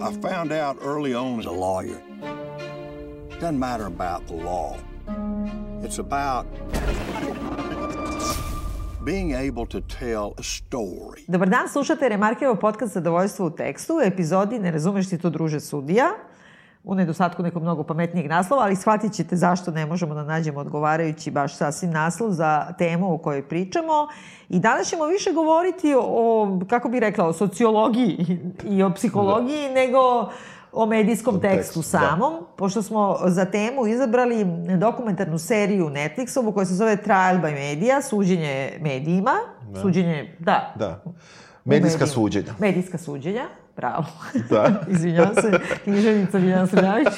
I found out early on as a lawyer, it doesn't matter about the law. It's about being able to tell a story. Dobar dan, slušate Remarkevo podcast Zadovoljstvo u tekstu, u epizodi Ne razumeš ti to druže sudija, u nedostatku nekog mnogo pametnijeg naslova, ali shvatit ćete zašto ne možemo da nađemo odgovarajući baš sasvim naslov za temu o kojoj pričamo. I danas ćemo više govoriti o, kako bih rekla, o sociologiji i o psihologiji, da. nego o medijskom o tekstu, tekstu da. samom, da. pošto smo za temu izabrali dokumentarnu seriju Netflixovu koja se zove Trial by Media, suđenje medijima, da. suđenje, da. Da. Medijska suđenja. Medijska suđenja, pravo. Da. Izvinjavam se, književnica Biljana Srljavić.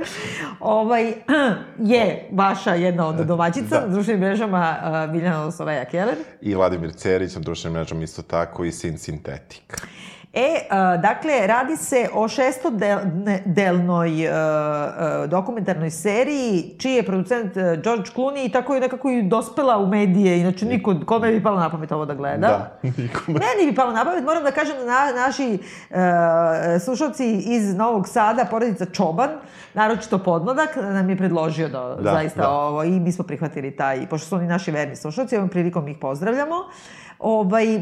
ovaj, je vaša jedna od domaćica da. na društvenim mrežama Biljana Osoveja Keller. I Vladimir Cerić na društvenim mrežama isto tako i Sin Sintetik. E, uh, dakle, radi se o šestodelnoj uh, uh, dokumentarnoj seriji, čiji je producent George Clooney i tako je nekako i dospela u medije, inače niko, kome bi palo na pamet ovo da gleda? Da, nikome. Meni bi palo na pamet, moram da kažem da na, naši uh, slušalci iz Novog Sada, porodica Čoban, naročito podmladak, nam je predložio da, da zaista da. ovo, i mi smo prihvatili taj, pošto su oni naši verni slušalci, ovom prilikom ih pozdravljamo. Ovaj,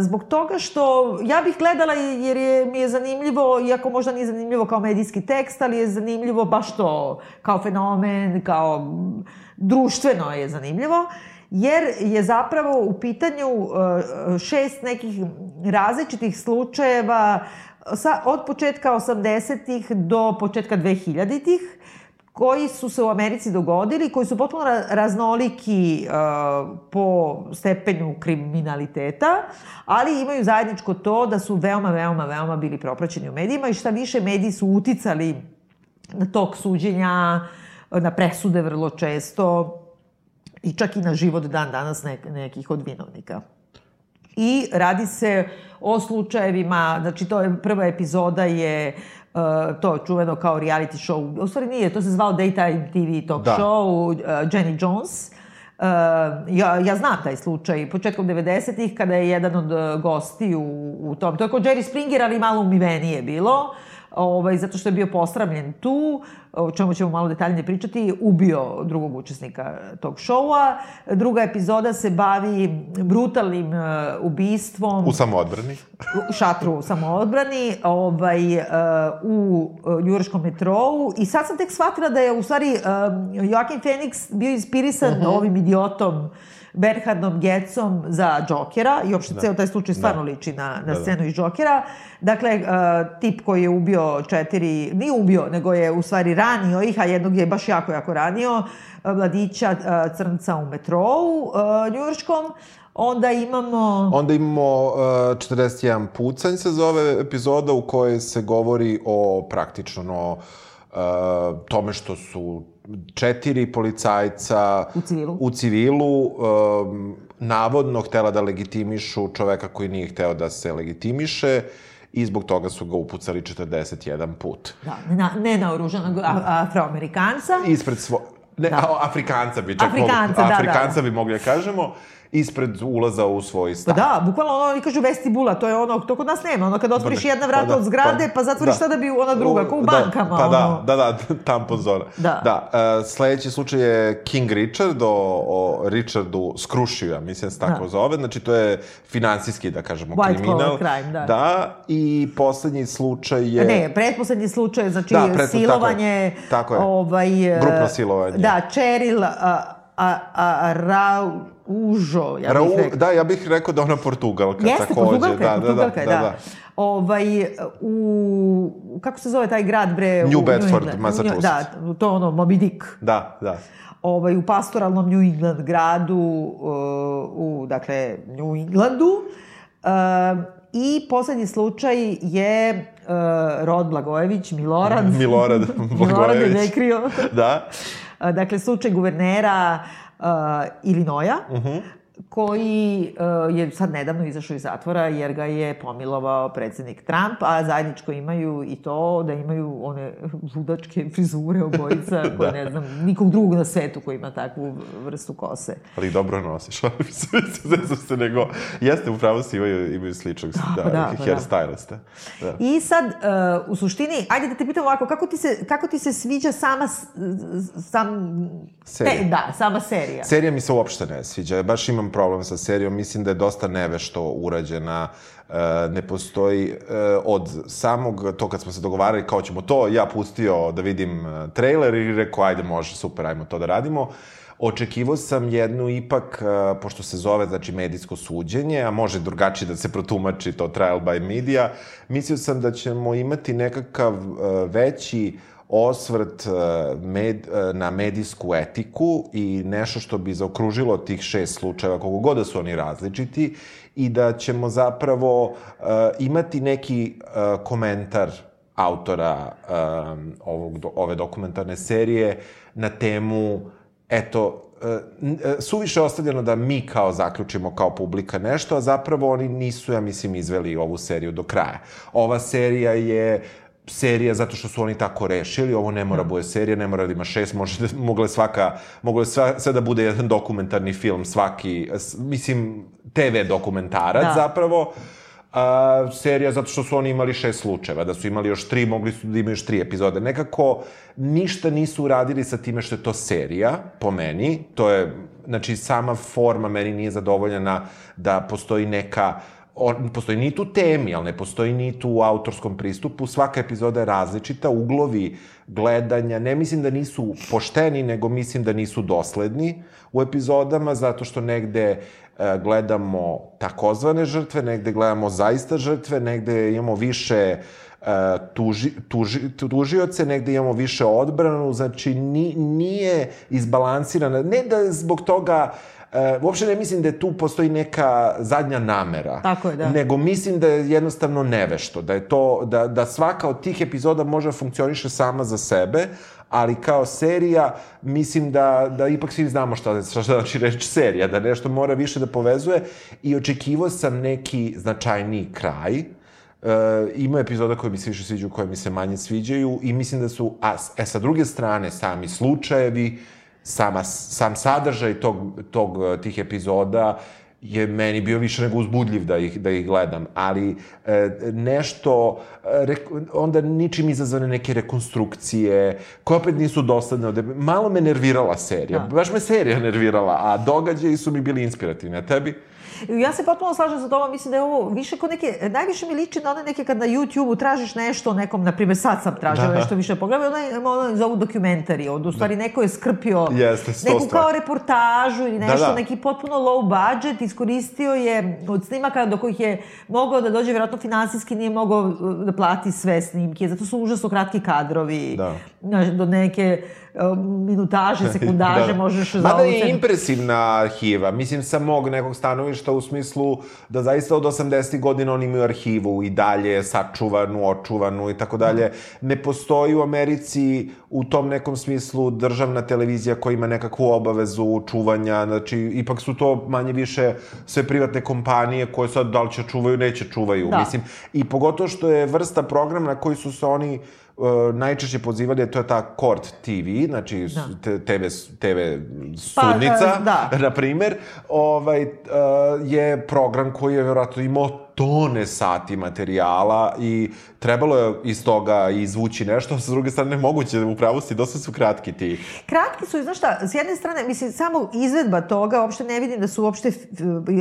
zbog toga što ja bih gledala jer je, mi je zanimljivo, iako možda nije zanimljivo kao medijski tekst, ali je zanimljivo baš to kao fenomen, kao društveno je zanimljivo, jer je zapravo u pitanju e, šest nekih različitih slučajeva sa, od početka 80-ih do početka 2000-ih, koji su se u Americi dogodili, koji su potpuno raznoliki uh, po stepenju kriminaliteta, ali imaju zajedničko to da su veoma, veoma, veoma bili propraćeni u medijima i šta više mediji su uticali na tok suđenja, na presude vrlo često i čak i na život dan danas nek, nekih od vinovnika. I radi se o slučajevima, znači to je prva epizoda je uh, to čuveno kao reality show. U stvari nije, to se zvao Daytime TV talk da. show, uh, Jenny Jones. Uh, ja, ja znam taj slučaj, početkom 90-ih, kada je jedan od gosti u, u tom, to je kao Jerry Springer, ali malo umivenije bilo. Uh, ovaj, zato što je bio posramljen tu, o čemu ćemo malo detaljnije pričati, ubio drugog učesnika tog šoua. Druga epizoda se bavi brutalnim uh, ubistvom. U samoodbrani. U šatru u samoodbrani, ovaj, uh, u njujorškom metrou. I sad sam tek shvatila da je u stvari uh, Joaquin Phoenix bio inspirisan uh mhm. -huh. ovim idiotom Bernhardom Gecom za Džokera i uopšte da. ceo taj slučaj stvarno da. liči na, na da, da. scenu da. iz Džokera. Dakle, uh, tip koji je ubio četiri, nije ubio, nego je u stvari ranio ih, a jednog je baš jako, jako ranio, uh, mladića uh, crnca u metrou uh, njujorškom. Onda imamo... Onda imamo uh, 41 pucanj se zove epizoda u kojoj se govori o praktično no, uh, tome što su četiri policajca u civilu, u civilu um, navodno htela da legitimišu čoveka koji nije hteo da se legitimiše i zbog toga su ga upucali 41 put. Da, na, ne na oružanog afroamerikanca. Ispred svo... Ne, da. Afrikanca bi čak Afrikanca, mogli, da, Afrikanca da, da. bi mogli da kažemo ispred ulaza u svoj stan. Pa da, bukvalno ono, oni kažu vestibula, to je ono, to kod nas nema, ono kad otvoriš pa jedna vrata pa da, od zgrade, pa, pa zatvoriš da. tada bi ona druga, kao u da, bankama. Pa da, ono. da, da, tampon zona. Da. da uh, sledeći slučaj je King Richard, o, o Richardu Skrušiju, ja mislim se tako da. zove, znači to je finansijski, da kažemo, White kriminal. crime, da. Da, i poslednji slučaj je... Ne, pretposlednji slučaj, znači da, silovanje, tako je, tako je. ovaj... Grupno silovanje. Da, Cheryl, a, a, a, Rau, Užo, ja Rau, bih rekao. Da, ja bih rekao da ona Portugalka Jeste, takođe. Portugalka, da, Portugalka da, da, da, da. Ovaj, u, kako se zove taj grad, bre? New u, Bedford, New Massachusetts. Da, to ono, Moby Dick. Da, da. Ovaj, u pastoralnom New England gradu, uh, u, dakle, New Englandu. Uh, I poslednji slučaj je uh, Rod Blagojević, Milorad. Milorad Blagojević. Milorad je nekrio. da. dakle, slučaj guvernera uh, Ilinoja, uh mhm. -huh. Koji uh, je sad nedavno izašao iz zatvora jer ga je pomilovao predsednik Trump, a zajedničko imaju i to da imaju one ludačke frizure obojica koje da. ne znam, nikog drugog na svetu koji ima takvu vrstu kose. Ali dobro nosiš, ali se se nego, jeste upravo si imaju, imaju sličnog da, da, da, hairstylista. Da. I sad, uh, u suštini, ajde da te pitam ovako, kako ti se, kako ti se sviđa sama, sam, serija. Te, da, sama serija? Serija mi se uopšte ne sviđa, baš imam problem sa serijom, mislim da je dosta nevešto urađena, e, ne postoji e, od samog, to kad smo se dogovarali kao ćemo to, ja pustio da vidim e, trailer i rekao ajde može, super, ajmo to da radimo. Očekivao sam jednu ipak, pošto se zove, znači, medijsko suđenje, a može drugačije da se protumači to trial by media, mislio sam da ćemo imati nekakav veći uh, osvrt e, med, e, na medijsku etiku i nešto što bi zaokružilo tih šest slučajeva, koliko god da su oni različiti, i da ćemo zapravo uh, imati neki uh, komentar autora um, ovog, do, ove dokumentarne serije na temu, eto, suviše ostavljeno da mi kao zaključimo kao publika nešto, a zapravo oni nisu, ja mislim, izveli ovu seriju do kraja. Ova serija je serija zato što su oni tako rešili, ovo ne mora da. bude serija, ne mora da ima šest, može da, mogle svaka, mogle sva, sve da bude jedan dokumentarni film, svaki, mislim, TV dokumentarac da. zapravo, a, serija zato što su oni imali šest slučajeva, da su imali još tri, mogli su da imaju još tri epizode. Nekako ništa nisu uradili sa time što je to serija, po meni, to je, znači, sama forma meni nije zadovoljena da postoji neka on, postoji nit u temi, ali ne postoji nit u autorskom pristupu. Svaka epizoda je različita, uglovi gledanja, ne mislim da nisu pošteni, nego mislim da nisu dosledni u epizodama, zato što negde e, gledamo takozvane žrtve, negde gledamo zaista žrtve, negde imamo više e, tuži, tuži, tužioce, negde imamo više odbranu, znači ni, nije izbalansirana. Ne da zbog toga E, uopšte ne mislim da tu postoji neka zadnja namera. Tako je, da. Nego mislim da je jednostavno nevešto. Da je to, da, da svaka od tih epizoda može da funkcioniše sama za sebe, ali kao serija, mislim da, da ipak svi znamo šta, šta znači reći serija, da nešto mora više da povezuje i očekivao sam neki značajniji kraj. E, ima epizoda koje mi se više sviđaju, koje mi se manje sviđaju i mislim da su, a e, sa druge strane, sami slučajevi, sama, sam sadržaj tog, tog, tih epizoda je meni bio više nego uzbudljiv da ih, da ih gledam, ali e, nešto, e, re, onda ničim izazvane neke rekonstrukcije, koje opet nisu dosadne, malo me nervirala serija, da. baš me serija nervirala, a događaji su mi bili inspirativni, a tebi? Ja se potpuno slažem sa tobom, mislim da je ovo više kod neke, najviše mi liči na one neke kad na YouTube-u tražiš nešto nekom, na primjer sad sam tražila da. nešto više pogledaj, ono, ono zovu dokumentari, od u stvari da. neko je skrpio Jeste, neku kao reportažu ili nešto, da, da. neki potpuno low budget, iskoristio je od snimaka do kojih je mogao da dođe, vjerojatno finansijski nije mogao da plati sve snimke, zato su užasno kratki kadrovi, da. Do neke minutaže, sekundaže da. možeš za Mada je impresivna arhiva, mislim sa mog nekog stanovišta u smislu da zaista od 80. godina oni imaju arhivu i dalje sačuvanu, očuvanu i tako dalje. Ne postoji u Americi u tom nekom smislu državna televizija koja ima nekakvu obavezu čuvanja, znači ipak su to manje više sve privatne kompanije koje sad da li će čuvaju, neće čuvaju. Da. Mislim, i pogotovo što je vrsta programa na koji su se oni uh, uh, najčešće pozivali, to je ta Court TV, znači da. TV, TV sudnica, pa, da. na primer, ovaj, uh, je program koji je vjerojatno imao tone sati materijala i trebalo je iz toga izvući nešto, sa druge strane moguće, upravo si, dosta su kratki ti. Kratki su, znaš šta, s jedne strane, mislim, samo izvedba toga, uopšte ne vidim da su uopšte,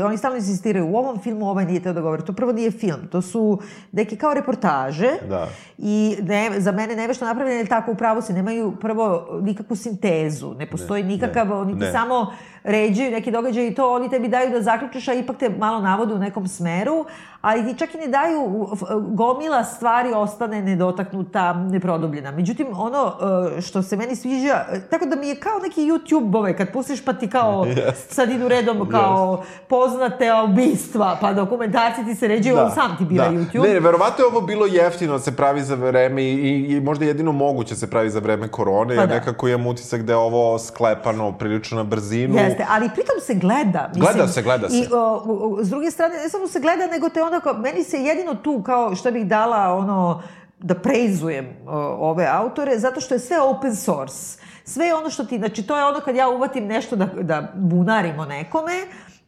oni stalno insistiraju, u ovom filmu ovaj nije teo da govori, to prvo nije film, to su neke kao reportaže da. i ne, za mene nevešto napravljene, tako, upravo se, nemaju prvo nikakvu sintezu, ne postoji ne, nikakav, ne, oni ti ne. samo ređaju neki događaj i to oni tebi daju da zaključiš, a ipak te malo navode u nekom smeru, ali čak i ne daju, gomila stvari ostane nedotaknuta, neprodobljena. Međutim, ono e, što se meni sviđa, e, tako da mi je kao neki YouTube ove, kad pustiš pa ti kao yes. sad idu redom kao yes. poznate ubistva, pa dokumentarci ti se ređaju, da. on sam ti bira da. YouTube. Ne, ne, verovatno je ovo bilo jeftino da se pravi za vreme i, i, možda jedino moguće se pravi za vreme korone, pa da. nekako imam utisak da je ovo sklepano prilično na brzinu. Jeste, ali pritom se gleda. Mislim, gleda se, gleda se. I, o, o, s druge strane, ne samo se gleda, nego te onda kao, meni se jedino tu kao što bih dala ono, da preizujem o, ove autore, zato što je sve open source. Sve ono što ti, znači to je ono kad ja uvatim nešto da, da bunarimo nekome,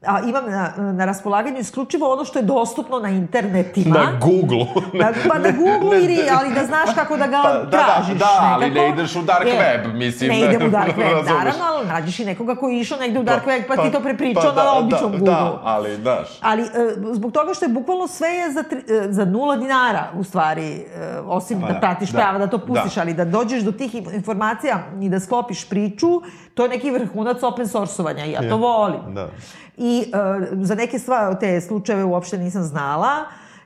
a, imam na, na raspolaganju isključivo ono što je dostupno na internetima. Na Google. na, pa na Google ili, ali da znaš kako da ga pa, da, tražiš. Da, da, ali ne ideš u dark je, web, mislim. Ne idem u dark web, naravno, ali nađeš i nekoga koji je išao negde u dark pa, web, pa, pa ti to prepričao pa, da, na običnom da, Google. Da, ali, daš. Ali, e, zbog toga što je bukvalno sve je za, tri, e, za nula dinara, u stvari, e, osim pa, da pratiš da, prava, da to pustiš, da. ali da dođeš do tih informacija i da sklopiš priču, to je neki vrhunac open source-ovanja, ja to volim. Da. I uh, za neke stvari, te slučajeve uopšte nisam znala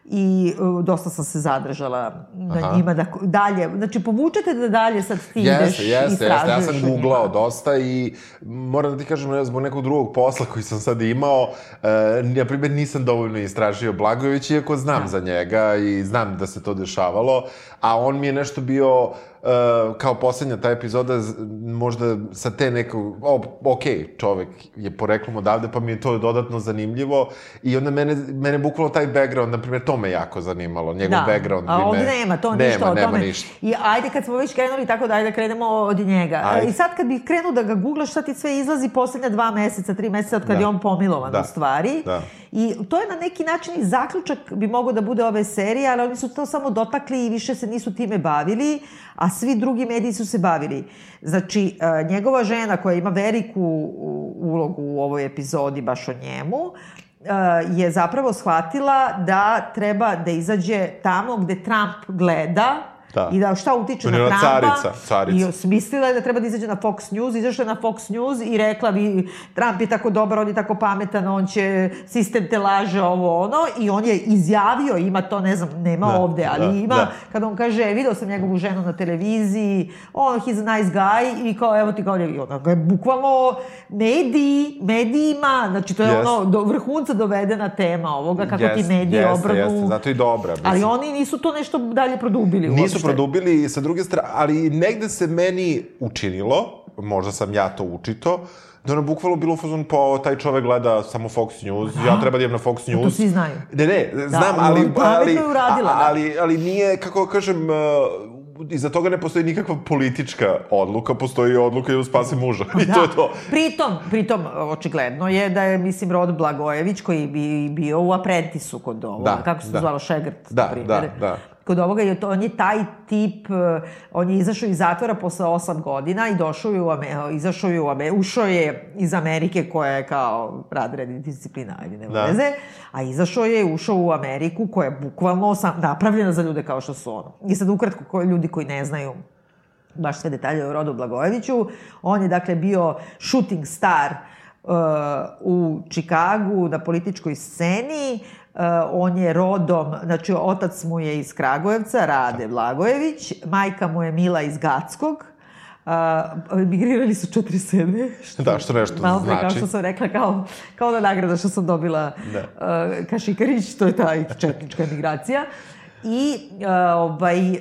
i uh, dosta sam se zadržala na Aha. njima da dalje, znači povučete da dalje sad ti jeste, ideš jeste, i Jeste, ja sam googlao dosta i moram da ti kažem, zbog nekog drugog posla koji sam sad imao, uh, ja primjer nisam dovoljno istražio Blagojević, iako znam da. za njega i znam da se to dešavalo, a on mi je nešto bio uh, kao poslednja ta epizoda, možda sa te nekog, o, ok, čovek je poreklom odavde, pa mi je to dodatno zanimljivo i onda mene, mene bukvalo taj background, na primjer, to me jako zanimalo, njegov da. background. A ovde me... nema, to nema, ništa o nema tome. Ništa. I ajde kad smo već krenuli tako da ajde da krenemo od njega. Ajde. I sad kad bih krenuo da ga googlaš, šta ti sve izlazi poslednja dva meseca, tri meseca od kad da. je on pomilovan da. u stvari. Da. I to je na neki način i zaključak bi mogo da bude ove serije, ali oni su to samo dotakli i više se nisu time bavili, a svi drugi mediji su se bavili. Znači, e, njegova žena koja ima veliku ulogu u ovoj epizodi baš o njemu, e, je zapravo shvatila da treba da izađe tamo gde Trump gleda Da. I da šta utiče na Trumpa. Carica, carica. I osmislila je da treba da izađe na Fox News, izašla je na Fox News i rekla bi Trump je tako dobar, on je tako pametan, on će, sistem te laže, ovo ono. I on je izjavio, ima to, ne znam, nema da, ovde, ali da, ima, da. kad on kaže, video sam njegovu ženu na televiziji, on, he's a nice guy, i kao, evo ti kao, i ona ga je bukvalno mediji, medijima, znači to je yes. ono, do vrhunca dovedena tema ovoga, kako yes, ti mediji yes, obrnu. Jeste, zato i dobra. Mislim. Ali oni nisu to nešto dalje produbili. Nisu produbili sa druge strane, ali negde se meni učinilo, možda sam ja to učito, da ono bukvalno bilo fazon pa taj čovek gleda samo Fox News, da. ja treba da idem na Fox News. To svi znaju. Ne, ne, da, znam, ali, ali, uradila, da. ali, ali nije, kako kažem, uh, iza toga ne postoji nikakva politička odluka, postoji odluka da spase muža. I da. to je to. Pritom, pritom, očigledno je da je, mislim, Rod Blagojević, koji bi bio u aprentisu kod ovo, da, kako se da. zvalo, Šegrt, da, da, da kod ovoga je to, on je taj tip, eh, on je izašao iz zatvora posle 8 godina i došao je u Ameriku, izašao je u Ameriku, ušao je iz Amerike koja je kao rad, red i disciplina, ajde, nema da. veze, a izašao je, ušao u Ameriku koja je bukvalno sam, napravljena za ljude kao što su ono. I sad ukratko, koji ljudi koji ne znaju baš sve detalje o Rodu Blagojeviću, on je dakle bio shooting star uh, u Čikagu na političkoj sceni, on je rodom, znači otac mu je iz Kragujevca, Rade Blagojević, majka mu je Mila iz Gackog, Uh, emigrirali su 47. Što, da, što nešto malo znači. kao što sam rekla, kao, kao da nagrada što sam dobila da. uh, Kašikarić, to je ta četnička emigracija. I uh, ovaj, uh,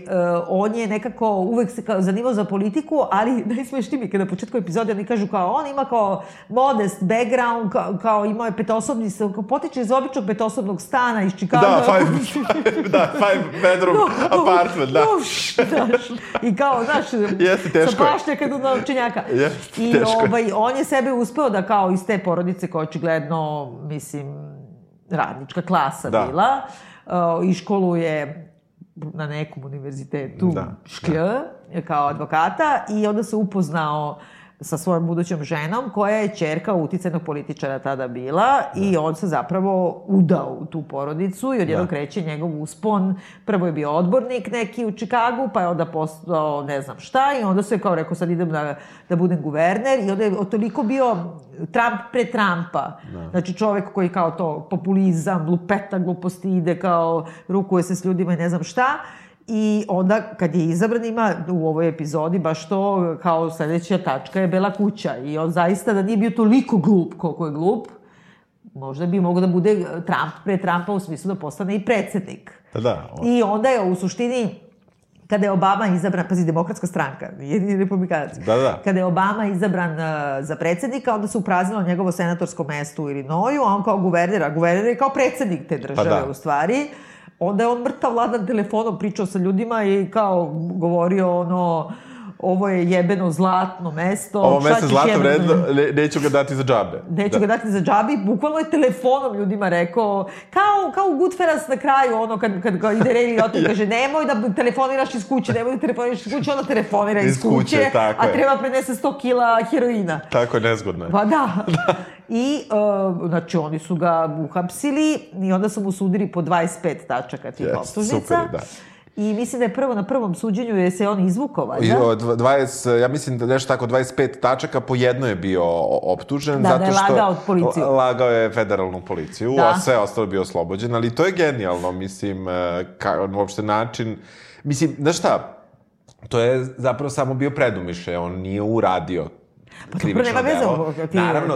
on je nekako uvek se kao zanimao za politiku, ali najsmešnije mi kada na početku epizode oni kažu kao on ima kao modest background, kao, kao imao je petosobni, kao potiče iz običnog petosobnog stana iz Čikaga. Da, five, five, da, five bedroom no, apartment, da. Uš, znaš, I kao, znaš, Jeste, teško sa pašnjaka do novčenjaka. Jeste, I teško ovaj, on je sebe uspeo da kao iz te porodice koja očigledno, mislim, radnička klasa da. bila, uh, školuje na nekom univerzitetu da, šklj, da. kao advokata i onda se upoznao sa svojom budućom ženom, koja je čerka uticajnog političara tada bila da. i on se zapravo udao u tu porodicu i odjedno da. kreće njegov uspon. Prvo je bio odbornik neki u Čikagu, pa je onda postao ne znam šta i onda se kao rekao sad idem da, da budem guverner i onda je toliko bio Trump pre Trumpa. Da. Znači čovek koji kao to populizam, lupeta, gluposti ide kao rukuje se s ljudima i ne znam šta. I onda, kad je izabran, ima u ovoj epizodi baš to, kao sledeća tačka je Bela kuća. I on zaista da nije bio toliko glup koliko je glup, možda bi mogo da bude Trump pre Trumpa u smislu da postane i predsednik. Da, da. On... I onda je u suštini kada je Obama izabran, pazi, demokratska stranka, nije republikanac. Da, da. Kada je Obama izabran uh, za predsednika, onda se upraznilo njegovo senatorsko mesto u Illinoisu, a on kao guverner, a guverner je kao predsednik te države pa da. u stvari. Onda je on mrtav vladan telefonom pričao sa ljudima i kao govorio ono ovo je jebeno zlatno mesto. Ovo mesto zlato jebeno... vredno, ne, neću ga dati za džabe. Neću da. ga dati za džabe. Bukvalno je telefonom ljudima rekao, kao, kao Goodfellas na kraju, ono, kad, kad ga ide Ray Liotta, ja. kaže, nemoj da telefoniraš iz kuće, nemoj da telefoniraš iz kuće, onda telefonira iz, iz kuće, kuće a je. treba prenese 100 kila heroina. Tako je, nezgodno je. Pa da. da. I, uh, znači, oni su ga uhapsili i onda su mu sudili po 25 tačaka tih yes, optužnica. Super, da. I mislim da je prvo na prvom suđenju je se on izvukao, valjda? 20, ja mislim da nešto tako 25 tačaka, po jedno je bio optužen. Da, zato da je lagao od policiju. Lagao je federalnu policiju, da. a sve ostalo je bio oslobođen, ali to je genijalno, mislim, e, ka, uopšte način... Mislim, znaš šta, to je zapravo samo bio predumiše, on nije uradio Pa dobro, nema veze ovo. Ti... Naravno,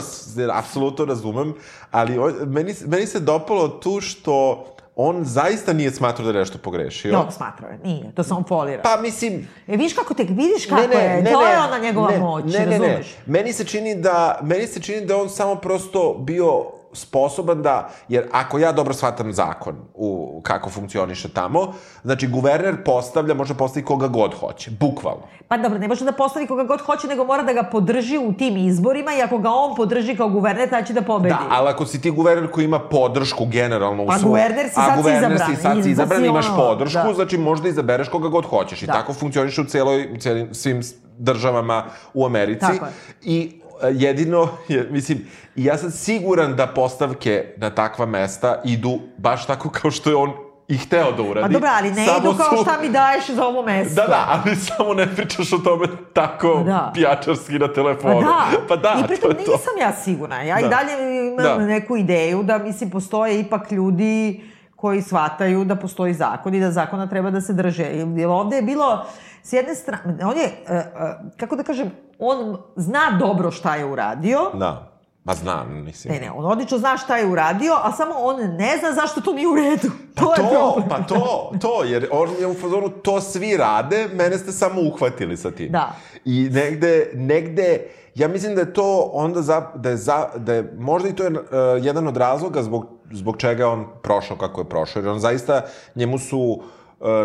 apsolutno razumem, ali meni, meni se dopalo tu što on zaista nije smatrao da je nešto pogrešio. No, smatrao je, nije, to on folira. Pa mislim... E, viš kako te, vidiš kako ne, ne, je, ne, to ne, je ona njegova ne, moć, ne, razumeš? Ne, ne, meni se čini da, meni se čini da on samo prosto bio sposoban da, jer ako ja dobro shvatam zakon u kako funkcioniše tamo, znači guverner postavlja, može postaviti koga god hoće, bukvalno. Pa dobro, ne može da postavi koga god hoće, nego mora da ga podrži u tim izborima i ako ga on podrži kao guverner, taj će da pobedi. Da, ali ako si ti guverner koji ima podršku generalno u pa, svoj... guverner si sad guverner izabran. si sad si izabran, imaš ono, podršku, da. znači možda izabereš koga god hoćeš. I da. tako funkcioniše u celoj, celim, svim državama u Americi. Tako je. I jedino, je, mislim, ja sam siguran da postavke na takva mesta idu baš tako kao što je on i hteo da uradi. Pa dobro, ali ne idu kao su... šta mi daješ za ovo mesto. Da, da, ali samo ne pričaš o tome tako pa da. pijačarski na telefonu. Pa da, pa da i pritom nisam to. ja sigurna. Ja da. i dalje imam da. neku ideju da, mislim, postoje ipak ljudi koji shvataju da postoji zakon i da zakona treba da se drže. Jer ovde je bilo, s jedne strane, on je, uh, uh, kako da kažem, on zna dobro šta je uradio. Da. Pa znam, mislim. Ne, ne, on odlično zna šta je uradio, a samo on ne zna zašto to nije u redu. Pa to, to je problem. Pa to, to, jer on je u fazonu, to svi rade, mene ste samo uhvatili sa tim. Da. I negde, negde, ja mislim da je to onda za, da je za, da je, možda i to je uh, jedan od razloga zbog, zbog čega on prošao kako je prošao, jer on zaista, njemu su uh,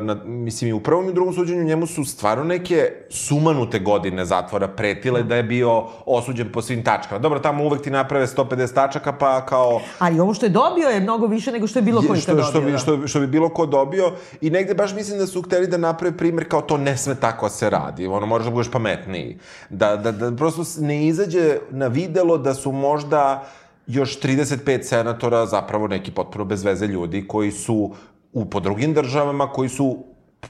na, mislim, i u prvom i u drugom suđenju njemu su stvarno neke sumanute godine zatvora pretile da je bio osuđen po svim tačkama. Dobro, tamo uvek ti naprave 150 tačaka, pa kao... Ali ovo što je dobio je mnogo više nego što je bilo ko što, dobio. Što bi, da. što, što bi bilo ko dobio. I negde baš mislim da su hteli da naprave primer kao to ne sme tako se radi. Ono, moraš da budeš pametniji. Da, da, da prosto ne izađe na videlo da su možda još 35 senatora zapravo neki potpuno bez veze ljudi koji su u, po drugim državama koji su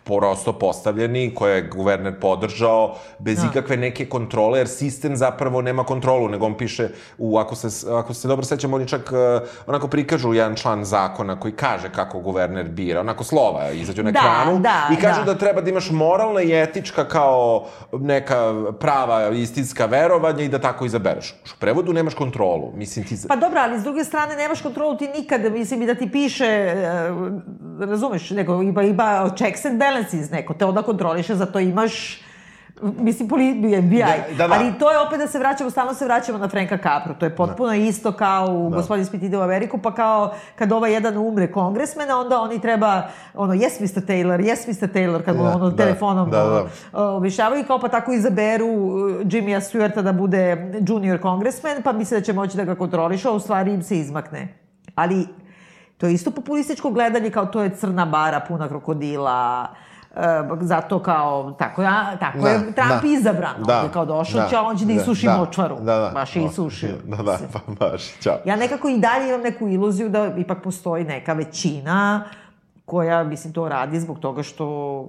prosto postavljeni, koje je guverner podržao, bez da. ikakve neke kontrole, jer sistem zapravo nema kontrolu, nego on piše, u, ako, se, ako se dobro sećam, oni čak uh, onako prikažu jedan član zakona koji kaže kako guverner bira, onako slova izađu na da, ekranu da, i kažu da. da treba da imaš moralna i etička kao neka prava istinska verovanja i da tako izabereš. U prevodu nemaš kontrolu, mislim ti... Pa dobro, ali s druge strane nemaš kontrolu ti nikada, mislim i da ti piše, uh, razumeš, nego ima, ima checks and balances, neko te onda kontroliše, zato imaš mislim, poli, FBI. Da, da, da. Ali to je opet da se vraćamo, stalno se vraćamo na Franka Capra. To je potpuno da. isto kao u da. Gospodin Smith ide u Ameriku, pa kao kad ovaj jedan umre kongresmena, onda oni treba, ono, yes Mr. Taylor, yes Mr. Taylor, kad mu da, ono, da, telefonom da, da. objašnjavaju, kao pa tako izaberu uh, Jimmya Stewarta da bude junior kongresmen, pa misle da će moći da ga kontroliše, a u stvari im se izmakne. Ali to je isto populističko gledanje kao to je crna bara puna krokodila, zato kao, tako, ja, tako Da, je Trump da. izabran. Da, On je kao došao, da, će, on će da da, isuši da, močvaru. da, da. Baš je isušio. Da, da, pa baš, ćao. Ja nekako i dalje imam neku iluziju da ipak postoji neka većina koja, mislim, to radi zbog toga što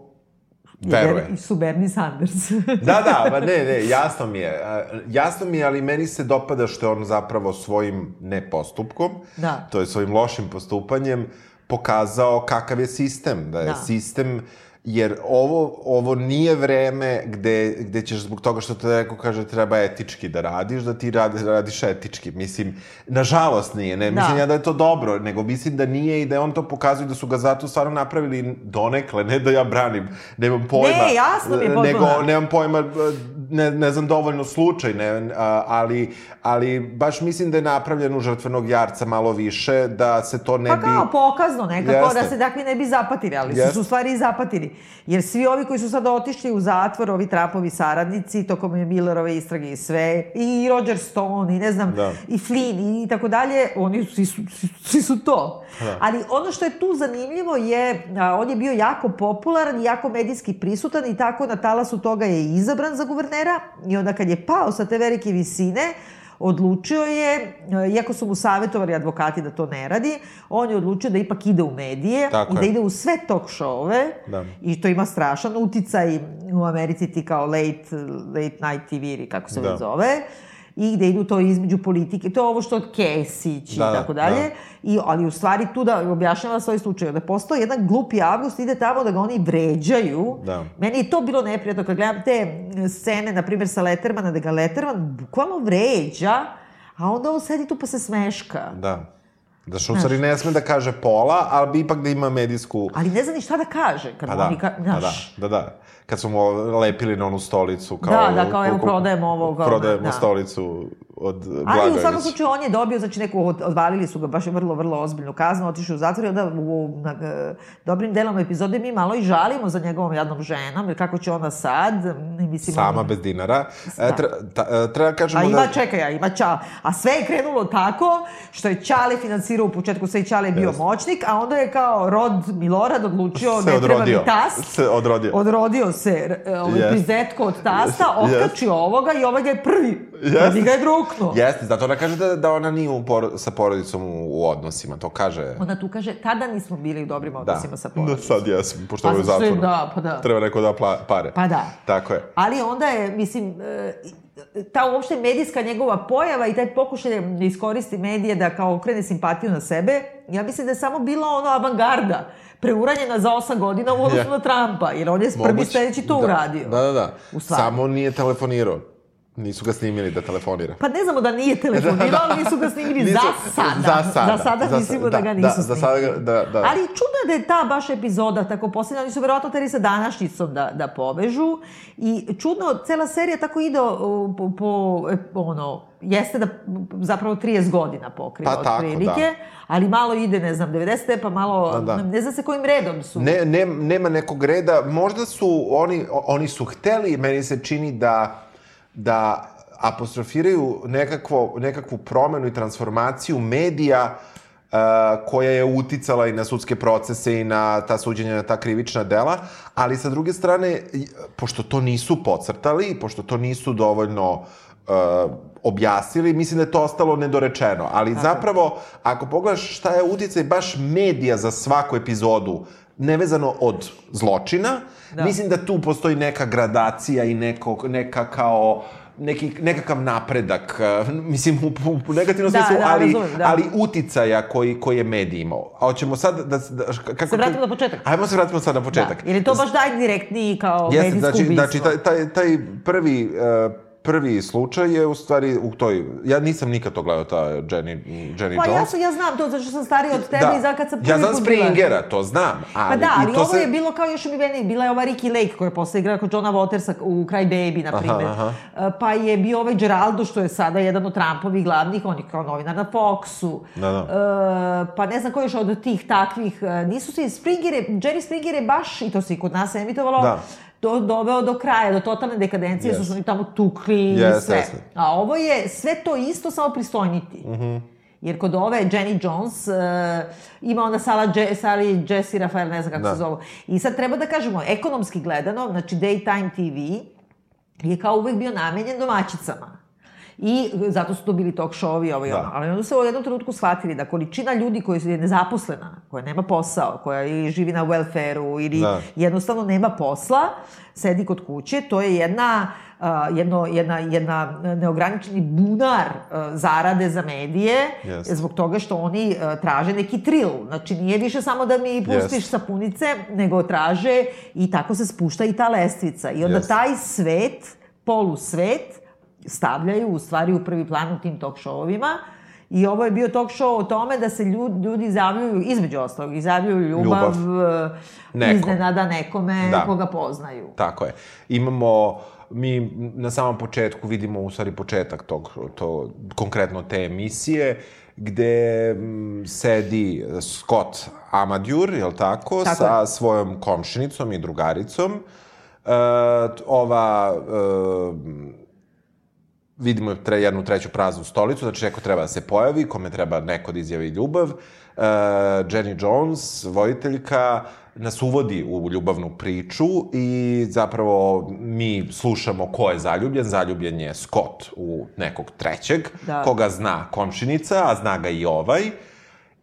je Veruje. Ber- su Bernie Sanders. Da, da, ba ne, ne, jasno mi je. Jasno mi je, ali meni se dopada što je on zapravo svojim nepostupkom, Da. to je svojim lošim postupanjem, pokazao kakav je sistem. Da je Da. sistem jer ovo, ovo nije vreme gde, gde ćeš zbog toga što te neko kaže treba etički da radiš, da ti radi, radiš etički. Mislim, nažalost nije, ne mislim Da. ja da je to dobro, nego mislim da nije i da on to pokazuje da su ga zato stvarno napravili donekle, ne da ja branim, nemam pojma. Ne, jasno mi je. Nego, nemam pojma, ne, ne znam dovoljno slučaj, ne, ali, ali baš mislim da je napravljen u žrtvenog jarca malo više, da se to ne Pa bi... kao pokazno nekako, Jeste. da se takvi ne bi zapatili, ali su Jeste. se u stvari i zapatili. Jer svi ovi koji su sad otišli u zatvor, ovi Trumpovi saradnici, tokom Millerove istrage i sve, i Roger Stone, i ne znam, Da. i Flynn, i tako dalje, oni svi su, svi, su to. Ali ono što je tu zanimljivo je, a, on je bio jako popularan i jako medijski prisutan i tako na talasu toga je izabran za guvernera i onda kad je pao sa te velike visine, odlučio je, e, iako su mu savjetovali advokati da to ne radi, on je odlučio da ipak ide u medije Tako i da je. ide u sve talk showove Da. i to ima strašan uticaj u Americi ti kao late, late night TV ili kako se Da. već zove i gde idu to između politike, to je ovo što Kesić i Da, da, tako dalje, da. I, ali u stvari tu da objašnjava svoj slučaj, da postoji jedan glupi avgust, ide tamo da ga oni vređaju. Da. Meni je to bilo neprijatno kad gledam te scene, na primjer sa Lettermana, da ga Letterman bukvalno vređa, a onda on sedi tu pa se smeška. Da. Da stvari ne sme da kaže pola, ali bi ipak da ima medijsku... Ali ne zna ni šta da kaže. Kad Pa da, oni ka, pa da, da, da. Kad smo mu lepili na onu stolicu. Kao, Da, da, kao, evo, prodajemo ovo, Prodajemo da. stolicu od Ali u svakom slučaju on je dobio, znači neku, od- odvalili su ga baš vrlo, vrlo ozbiljnu kaznu, otišao u zatvor i onda u, na, e, dobrim delom epizode mi malo i žalimo za njegovom jadnom ženom, jer kako će ona sad, mislim... Sama on- bez dinara. E, Da. tre, e, treba da kažemo A ima, da... čekaj, a ima Čale. A sve je krenulo tako što je Čale financirao u početku, sve i Čale je bio Jeste. moćnik, a onda je kao rod Milorad odlučio, Se ne treba odrodio. mi tast. Se odrodio. Odrodio se e, ovaj Jeste. prizetko od tasta, Jeste. otkačio ovoga i ovaj ga je prvi. Prvi ga je druknuo. Jeste, zato ona kaže da, da ona nije u por, sa porodicom u, u odnosima, to kaže... Onda tu kaže, tada nismo bili u dobrim Da, odnosima sa da porodicom. sad jesam, pošto Pa ovo je je- zatvoru. da, pa da. Treba neko da pla, pare. Pa da. Tako je. Ali onda je, mislim, e, ta uopšte medijska njegova pojava i taj pokušaj da iskoristi medije da kao okrene simpatiju na sebe, ja mislim da je samo bila ono avangarda preuranjena za osam godina u odnosu na Trumpa, jer on je prvi sledeći to da, uradio. Da, da, da. Samo nije telefonirao. Nisu ga snimili da telefonira. Pa ne znamo da nije telefonirao, ali nisu ga snimili Nisu- za sada. Za sada. Za sada Za mislimo sa- da, ga da, nisu da, snimili. za sada da, da. Ali čudno je da je ta baš epizoda tako posljedna. Oni su verovatno teri sa današnjicom da, da povežu. I čudno, cela serija tako ide o, po, po, e, ono, jeste da zapravo 30 godina pokriva Pa tako, otprilike, da. ali malo ide, ne znam, 90. pa malo, Da, da. ne zna se kojim redom su. Ne, ne, nema nekog reda. Možda su oni, oni su hteli, meni se čini da, da apostrofiraju nekakvo, nekakvu promenu i transformaciju medija uh, koja je uticala i na sudske procese i na ta suđenja, na ta krivična dela, ali sa druge strane, pošto to nisu pocrtali, pošto to nisu dovoljno uh, objasnili, mislim da je to ostalo nedorečeno. Ali zapravo, ako pogledaš šta je uticaj baš medija za svaku epizodu, nevezano od zločina, Da. mislim da tu postoji neka gradacija i neko, neka kao neki, nekakav napredak, uh, mislim u, u, u negativnom Da, smislu, da, ali, razumem, da. ali uticaja koji, koji je medij imao. A hoćemo sad da... da kako, Se vratimo na početak. Ajmo se vratimo sad na početak. Da, jer je to baš najdirektniji kao Jeste, medijsko znači, ubistvo. znači taj, taj, taj prvi, uh, prvi slučaj je u stvari u toj... Ja nisam nikad to gledao, ta Jenny, Jenny Pa ja, Jones. sam, ja znam to, zato što sam starija od tebe i za kad sam prvi ja znam Springera, to znam. Ali, Pa da, ali to ovo se- je bilo kao još mi meni, bila je ova Ricky Lake koja je posle igrala kod Johna Watersa u Cry Baby, na primjer. aha. E, Pa je bio ovaj Geraldo, što je sada jedan od Trumpovih glavnih, on je kao novinar na Foxu. Da, da. E, pa ne znam ko još od tih takvih, e, nisu se, Springer je, Jerry Springer je baš, i to se i kod nas emitovalo, Da. Do, doveo do kraja, do totalne dekadencije, Yes. su oni tamo tukli i Yes, sve. jeste. A ovo je sve to isto, samo pristojniti. Mm -hmm. Jer kod ove Jenny Jones uh, ima onda Sala, Je, Sali Jesse Rafael, ne znam kako Da. se zovu. I sad treba da kažemo, ekonomski gledano, znači Daytime TV je kao uvek bio namenjen domaćicama. I zato su to bili talk show-ovi, ovo i Da. ono. Ali onda su u jednom trenutku shvatili da količina ljudi koja je nezaposlena, koja nema posao, koja ili živi na welfare-u ili Da. jednostavno nema posla, sedi kod kuće, to je jedna, uh, jedno, jedna, jedna neograničeni bunar uh, zarade za medije, Jeste. zbog toga što oni uh, traže neki tril. Znači, nije više samo da mi pustiš Jeste. sapunice, nego traže i tako se spušta i ta lestvica. I onda Jeste. taj svet, polusvet, stavljaju u stvari u prvi plan u tim talk show-ovima. I ovo je bio talk show o tome da se ljudi, ljudi izjavljuju, između ostalog, izjavljuju ljubav, Ljubav. Nekom. iznenada nekome Da. koga poznaju. Tako je. Imamo, mi na samom početku vidimo u stvari početak tog, to, konkretno te emisije, gde m, sedi Scott Amadjur, je li tako, Tako sa je. svojom komšinicom i drugaricom. E, ova e, vidimo tre, jednu treću praznu stolicu, znači neko treba da se pojavi, kome treba neko da izjavi ljubav. E, Jenny Jones, voditeljka, nas uvodi u ljubavnu priču i zapravo mi slušamo ko je zaljubljen. Zaljubljen je Scott u nekog trećeg, Da. koga zna komšinica, a zna ga i ovaj.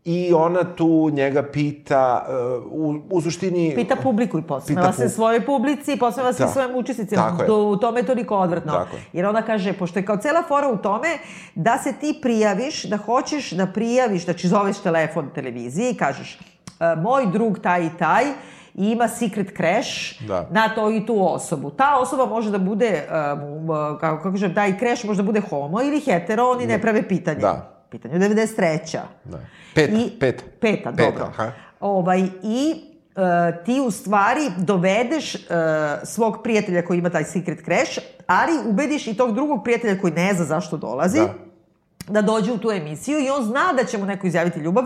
I ona tu njega pita, uh, u, u suštini... Pita publiku i posmeva Pita se svojoj publici i posmeva se Da. svojim učesnicima. Tako je. U tome je toliko odvratno. Tako je. Jer ona kaže, pošto je kao cela fora u tome, da se ti prijaviš, da hoćeš da prijaviš, znači zoveš telefon televizije i kažeš, "E, moj drug taj i taj, ima secret crash Da. na to i tu osobu. Ta osoba može da bude, um, uh, kako, kako kažem, taj crash može da bude homo ili hetero, oni ne prave pitanje. Da. Pitanje je 93. Da. Peta, I, peta. Peta, Peta, dobro. aha. Ovaj, I e, ti u stvari dovedeš e, svog prijatelja koji ima taj secret crash, ali ubediš i tog drugog prijatelja koji ne zna zašto dolazi, Da. da dođe u tu emisiju i on zna da će mu neko izjaviti ljubav,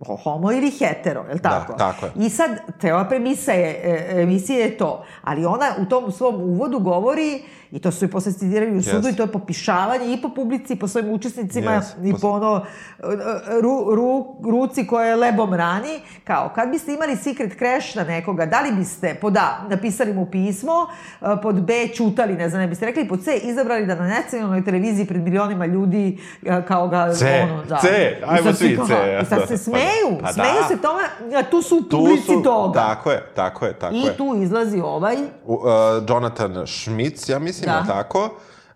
ho- homo ili hetero, je li tako? tako je. I sad, cela premisa je, e, emisije je to, ali ona u tom svom uvodu govori, i to su i posle citirali u sudu, Yes. i to je popišavanje i po publici, i po svojim učesnicima, Yes. i Po- ono, ru, ru, ruci koje lebom rani, kao, kad biste imali secret crash na nekoga, da li biste, pod A, napisali mu pismo, pod B, čutali, ne znam, ne biste rekli, pod C, izabrali da na nacionalnoj televiziji pred milionima ljudi, kao ga, C, ono, da. C, I ajmo svi kao- C, I sad da. se smeju, Pa da. smeju se tome, a tu su u Tu publici su, toga. tako je, tako je, tako I je. tu izlazi ovaj, U, uh, Jonathan Schmitz, ja mislim, Da. da. tako,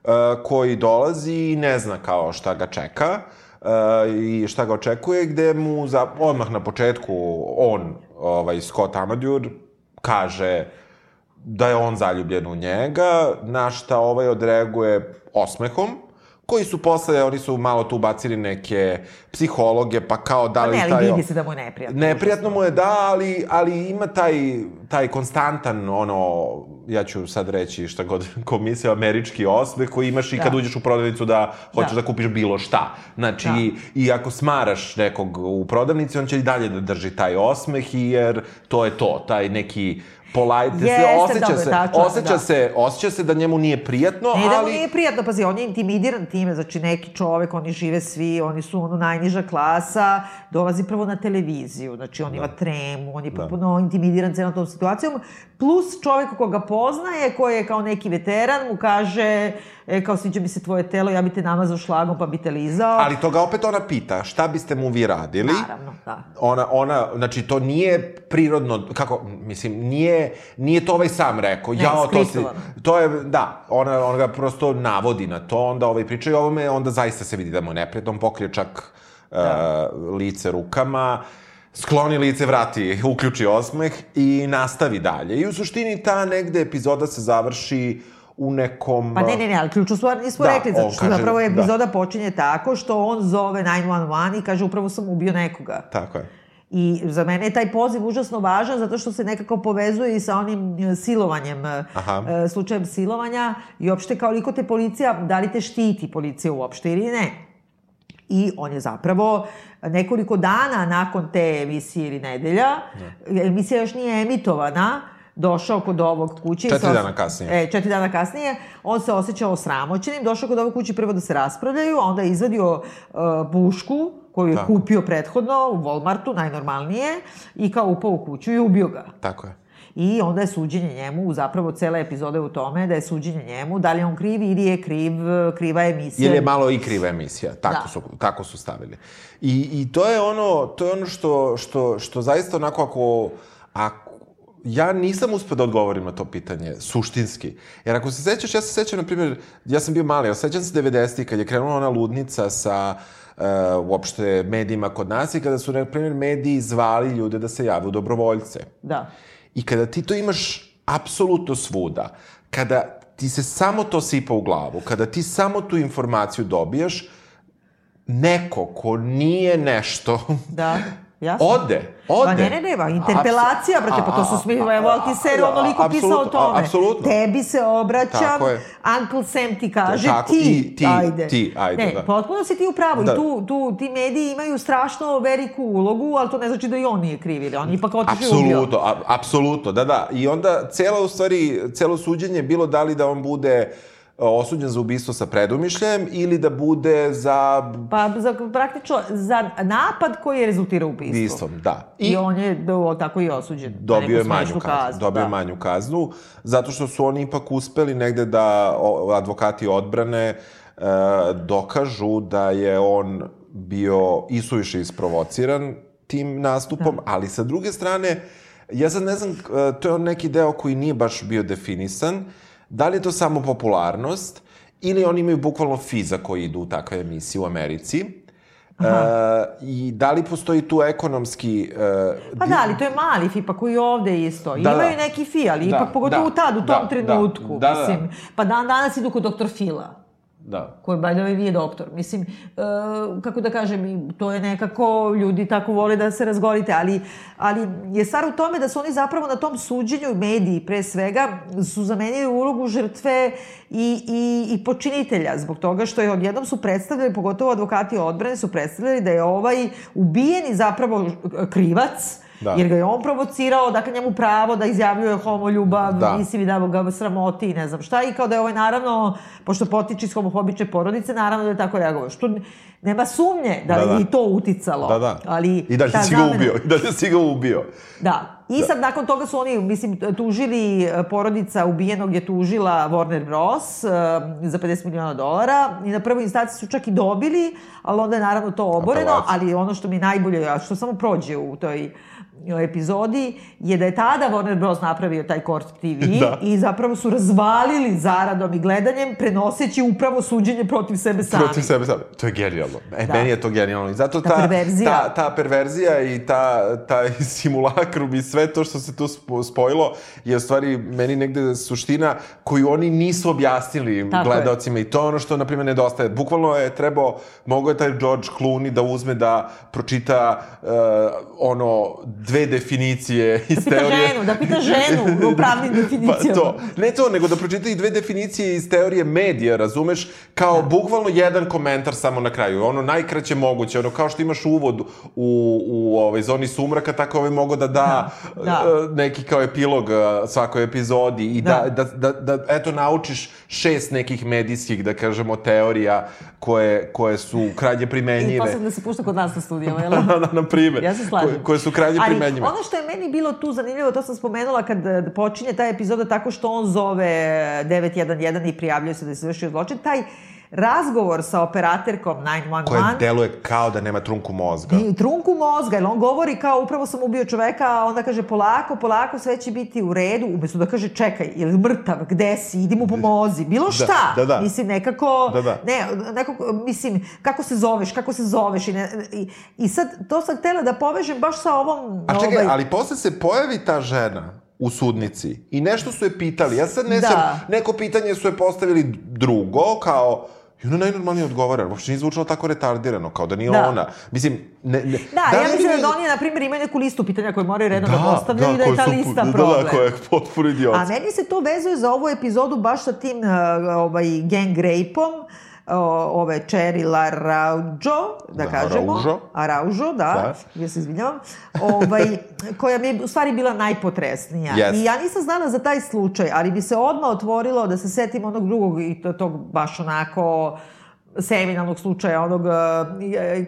uh, koji dolazi i ne zna kao šta ga čeka uh, i šta ga očekuje, gde mu za, odmah na početku on, ovaj, Scott Amadjur, kaže da je on zaljubljen u njega, na šta ovaj odreaguje osmehom, koji su posle, oni su malo tu bacili neke psihologe, pa kao da pa li ne, ali taj... vidi se da mu je neprijatno. Neprijatno mu je, da, ali, ali ima taj, taj konstantan, ono, ja ću sad reći šta god komisija, američki osmeh koji imaš i Da. kad uđeš u prodavnicu da hoćeš Da. da, kupiš bilo šta. Znači, Da. i, i ako smaraš nekog u prodavnici, on će i dalje da drži taj osmeh, jer to je to, taj neki polite, Jeste, osjeća dobro, se, tačno, osjeća da. se, osjeća se da njemu nije prijatno, Ne da mu ali... nije prijatno, pazi, on je intimidiran time, znači neki čovek, oni žive svi, oni su ono najniža klasa, dolazi prvo na televiziju, znači on ima tremu, on je potpuno intimidiran celom tom situacijom, plus čovek koga poznaje, koji je kao neki veteran, mu kaže, e, kao sviđa mi se tvoje telo, ja bi te namazao šlagom pa bi te lizao. Ali toga opet ona pita, šta biste mu vi radili? Naravno, da. Ona, ona, znači, to nije prirodno, kako, mislim, nije, nije to ovaj sam rekao. Ne, Jao, to si, to je, da, ona, ona ga prosto navodi na to, onda ovaj priča i ovome, onda zaista se vidi da mu je neprijatno, on pokrije čak Da. uh, lice rukama, skloni lice, vrati, uključi osmeh i nastavi dalje. I u suštini ta negde epizoda se završi u nekom... Pa ne, ne, ne, ali ključnu stvar nismo Da, rekli, zato što kaže- zapravo da. epizoda počinje tako što on zove 911 i kaže upravo sam ubio nekoga. Tako je. I za mene je taj poziv užasno važan zato što se nekako povezuje i sa onim e, silovanjem, e, Aha. e, slučajem silovanja i uopšte koliko te policija, da li te štiti policija uopšte ili ne. I on je zapravo nekoliko dana nakon te emisije ili nedelja, emisija još nije emitovana, došao kod ovog kuće. i Četiri os- dana kasnije. E, četiri dana kasnije, on se osjećao osramoćenim, došao kod ovog kuće prvo da se raspravljaju, a onda je izvadio uh, pušku koju je Tako. kupio prethodno u Walmartu, najnormalnije, i kao upao u kuću i ubio ga. Tako je. I onda je suđenje njemu, zapravo cela epizoda je u tome da je suđenje njemu, da li je on kriv ili je kriv, kriva emisija. Ili je malo i kriva emisija, tako, Da. su, tako su stavili. I, I to je ono, to je ono što, što, što zaista onako ako, ako ja nisam uspeo da odgovorim na to pitanje, suštinski. Jer ako se sećaš, ja se sećam, na primjer, ja sam bio mali, ali sećam se 90-ih, kad je krenula ona ludnica sa uh, uopšte medijima kod nas i kada su, na primjer, mediji zvali ljude da se jave u dobrovoljce. Da. I kada ti to imaš apsolutno svuda, kada ti se samo to sipa u glavu, kada ti samo tu informaciju dobijaš, neko ko nije nešto, Da, jasno. ode, ode. Pa ne, ne, ne, ba, interpelacija, Apsu- brate, pa to su a- evo, ti seriju a- onoliko pisao o tome. apsolutno. Tebi se obraćam, je. Uncle Sam ti kaže, Tako, ti, i ti, ajde. ti, ajde, ne, da. potpuno si ti u pravu Da. i tu, tu, ti mediji imaju strašno veliku ulogu, ali to ne znači da i on nije kriv, ili on je ipak otišao i ubio. Apsolutno, apsolutno, da, da. I onda cela, u stvari, celo suđenje je bilo da li da on bude e, osuđen za ubistvo sa predumišljajem ili da bude za Pa za, praktično za napad koji je rezultirao ubistvom. ubistvom, da. I, on je do, tako i osuđen. dobio je manju smešnu kaznu, dobio je da. manju kaznu, zato što su oni ipak uspeli negde da o, advokati odbrane e, dokažu da je on bio isuviše isprovociran tim nastupom, Da. ali sa druge strane, ja sad ne znam, e, to je neki deo koji nije baš bio definisan, da li je to samo popularnost ili oni imaju bukvalno fiza koji idu u takve emisije u Americi. E, I da li postoji tu ekonomski... E, Pa da, ali to je mali FIPA koji je ovde isto. Da, Imaju da. neki fi, ali Da, ipak pogotovo da, tad, u tom da, trenutku. da, da, da. mislim. Pa dan danas idu kod doktor Fila Da. koji by the way nije doktor. Mislim, e, kako da kažem, to je nekako, ljudi tako vole da se razgorite, ali, ali je stvar u tome da su oni zapravo na tom suđenju, mediji pre svega, su zamenili ulogu žrtve i, i, i počinitelja, zbog toga što je odjednom su predstavljali, pogotovo advokati odbrane, su predstavljali da je ovaj ubijeni zapravo krivac, Da. Jer ga je on provocirao, dakle njemu pravo da izjavljuje homoljubav, Da. mislim i da ga sramoti i ne znam šta. I kao da je ovaj naravno, pošto potiče iz homofobične porodice, naravno da je tako reagovao. Što nema sumnje da, Da, da. je i to uticalo. Da, da. Ali, I ta si ga ubio, i dalje si ga ubio. Da. I sad nakon toga su oni, mislim, tužili, e, porodica ubijenog je tužila Warner Bros. e, za 50 miliona dolara i na prvoj instanciji su čak i dobili, ali onda je naravno to oboreno, Apelacija. ali ono što mi najbolje, a što samo prođe u toj epizodi je da je tada Warner Bros. napravio taj Court TV Da. i zapravo su razvalili zaradom i gledanjem prenoseći upravo suđenje protiv sebe sami. Protiv sebe sami. To je genijalno. E, Da. meni je to genijalno. I zato Ta ta, perverzija. ta, ta perverzija i ta, taj simulakrum i sve to što se tu spo- spojilo je u stvari meni negde suština koju oni nisu objasnili Tako je. gledaocima i to je ono što, na primjer, nedostaje. Bukvalno je trebao, mogao je taj George Clooney da uzme da pročita uh, ono, dve definicije iz Da pita teorije. ženu, da pita ženu u pravnim definicijama. Pa to, ne to, nego da pročita i dve definicije iz teorije medija, razumeš? Kao bukvalno jedan komentar samo na kraju, ono najkraće moguće, ono kao što imaš uvod u, u ovaj, zoni sumraka, tako ovaj mogo da da, Da, e, neki kao epilog e, svakoj epizodi i da, Da. da, da, da, eto, naučiš šest nekih medijskih, da kažemo, teorija koje, koje su krajnje I primenjive. posle da se pušta kod nas na studijama, jel? na, na, na primjer. Ja se slažem. Koje, koje su krajnje Ali primenjive. ono što je meni bilo tu zanimljivo, to sam spomenula kad e, počinje ta epizoda tako što on zove 911 i prijavljuje se da se izvršio zločin, taj razgovor sa operaterkom 911 Koje deluje kao da nema trunku mozga. I trunku mozga, jer on govori kao upravo sam ubio čoveka, a onda kaže polako, polako, sve će biti u redu, umesto da kaže čekaj, je li mrtav, gde si, idi mu pomozi, bilo šta. da, da. Mislim, nekako, Da, da. ne, nekako, mislim, kako se zoveš, kako se zoveš i, ne, i, i sad to sam htela da povežem baš sa ovom... A čekaj, ovaj, ali posle se pojavi ta žena u sudnici i nešto su je pitali. Ja sad ne Da. znam, neko pitanje su je postavili drugo, kao... I ona najnormalnije odgovara, uopšte nije zvučalo tako retardirano, kao da nije Da. ona. Mislim, ne... ne Da, ja li mislim bi- da oni, na primjer, imaju neku listu pitanja koje moraju redom da, postavljaju i da je ta su- lista da, problem. Da, koja je potpuno A idiotska. meni se to vezuje za ovu epizodu baš sa tim uh, ovaj, gang rape-om, o, ove Cherry Laraujo, da, Da, kažemo. Araujo. Araujo, da, ja se izvinjavam. Ovaj, koja mi je u stvari bila najpotresnija. Yes. I ja nisam znala za taj slučaj, ali bi se odmah otvorilo da se setim onog drugog i to, tog baš onako seminalnog slučaja onog uh,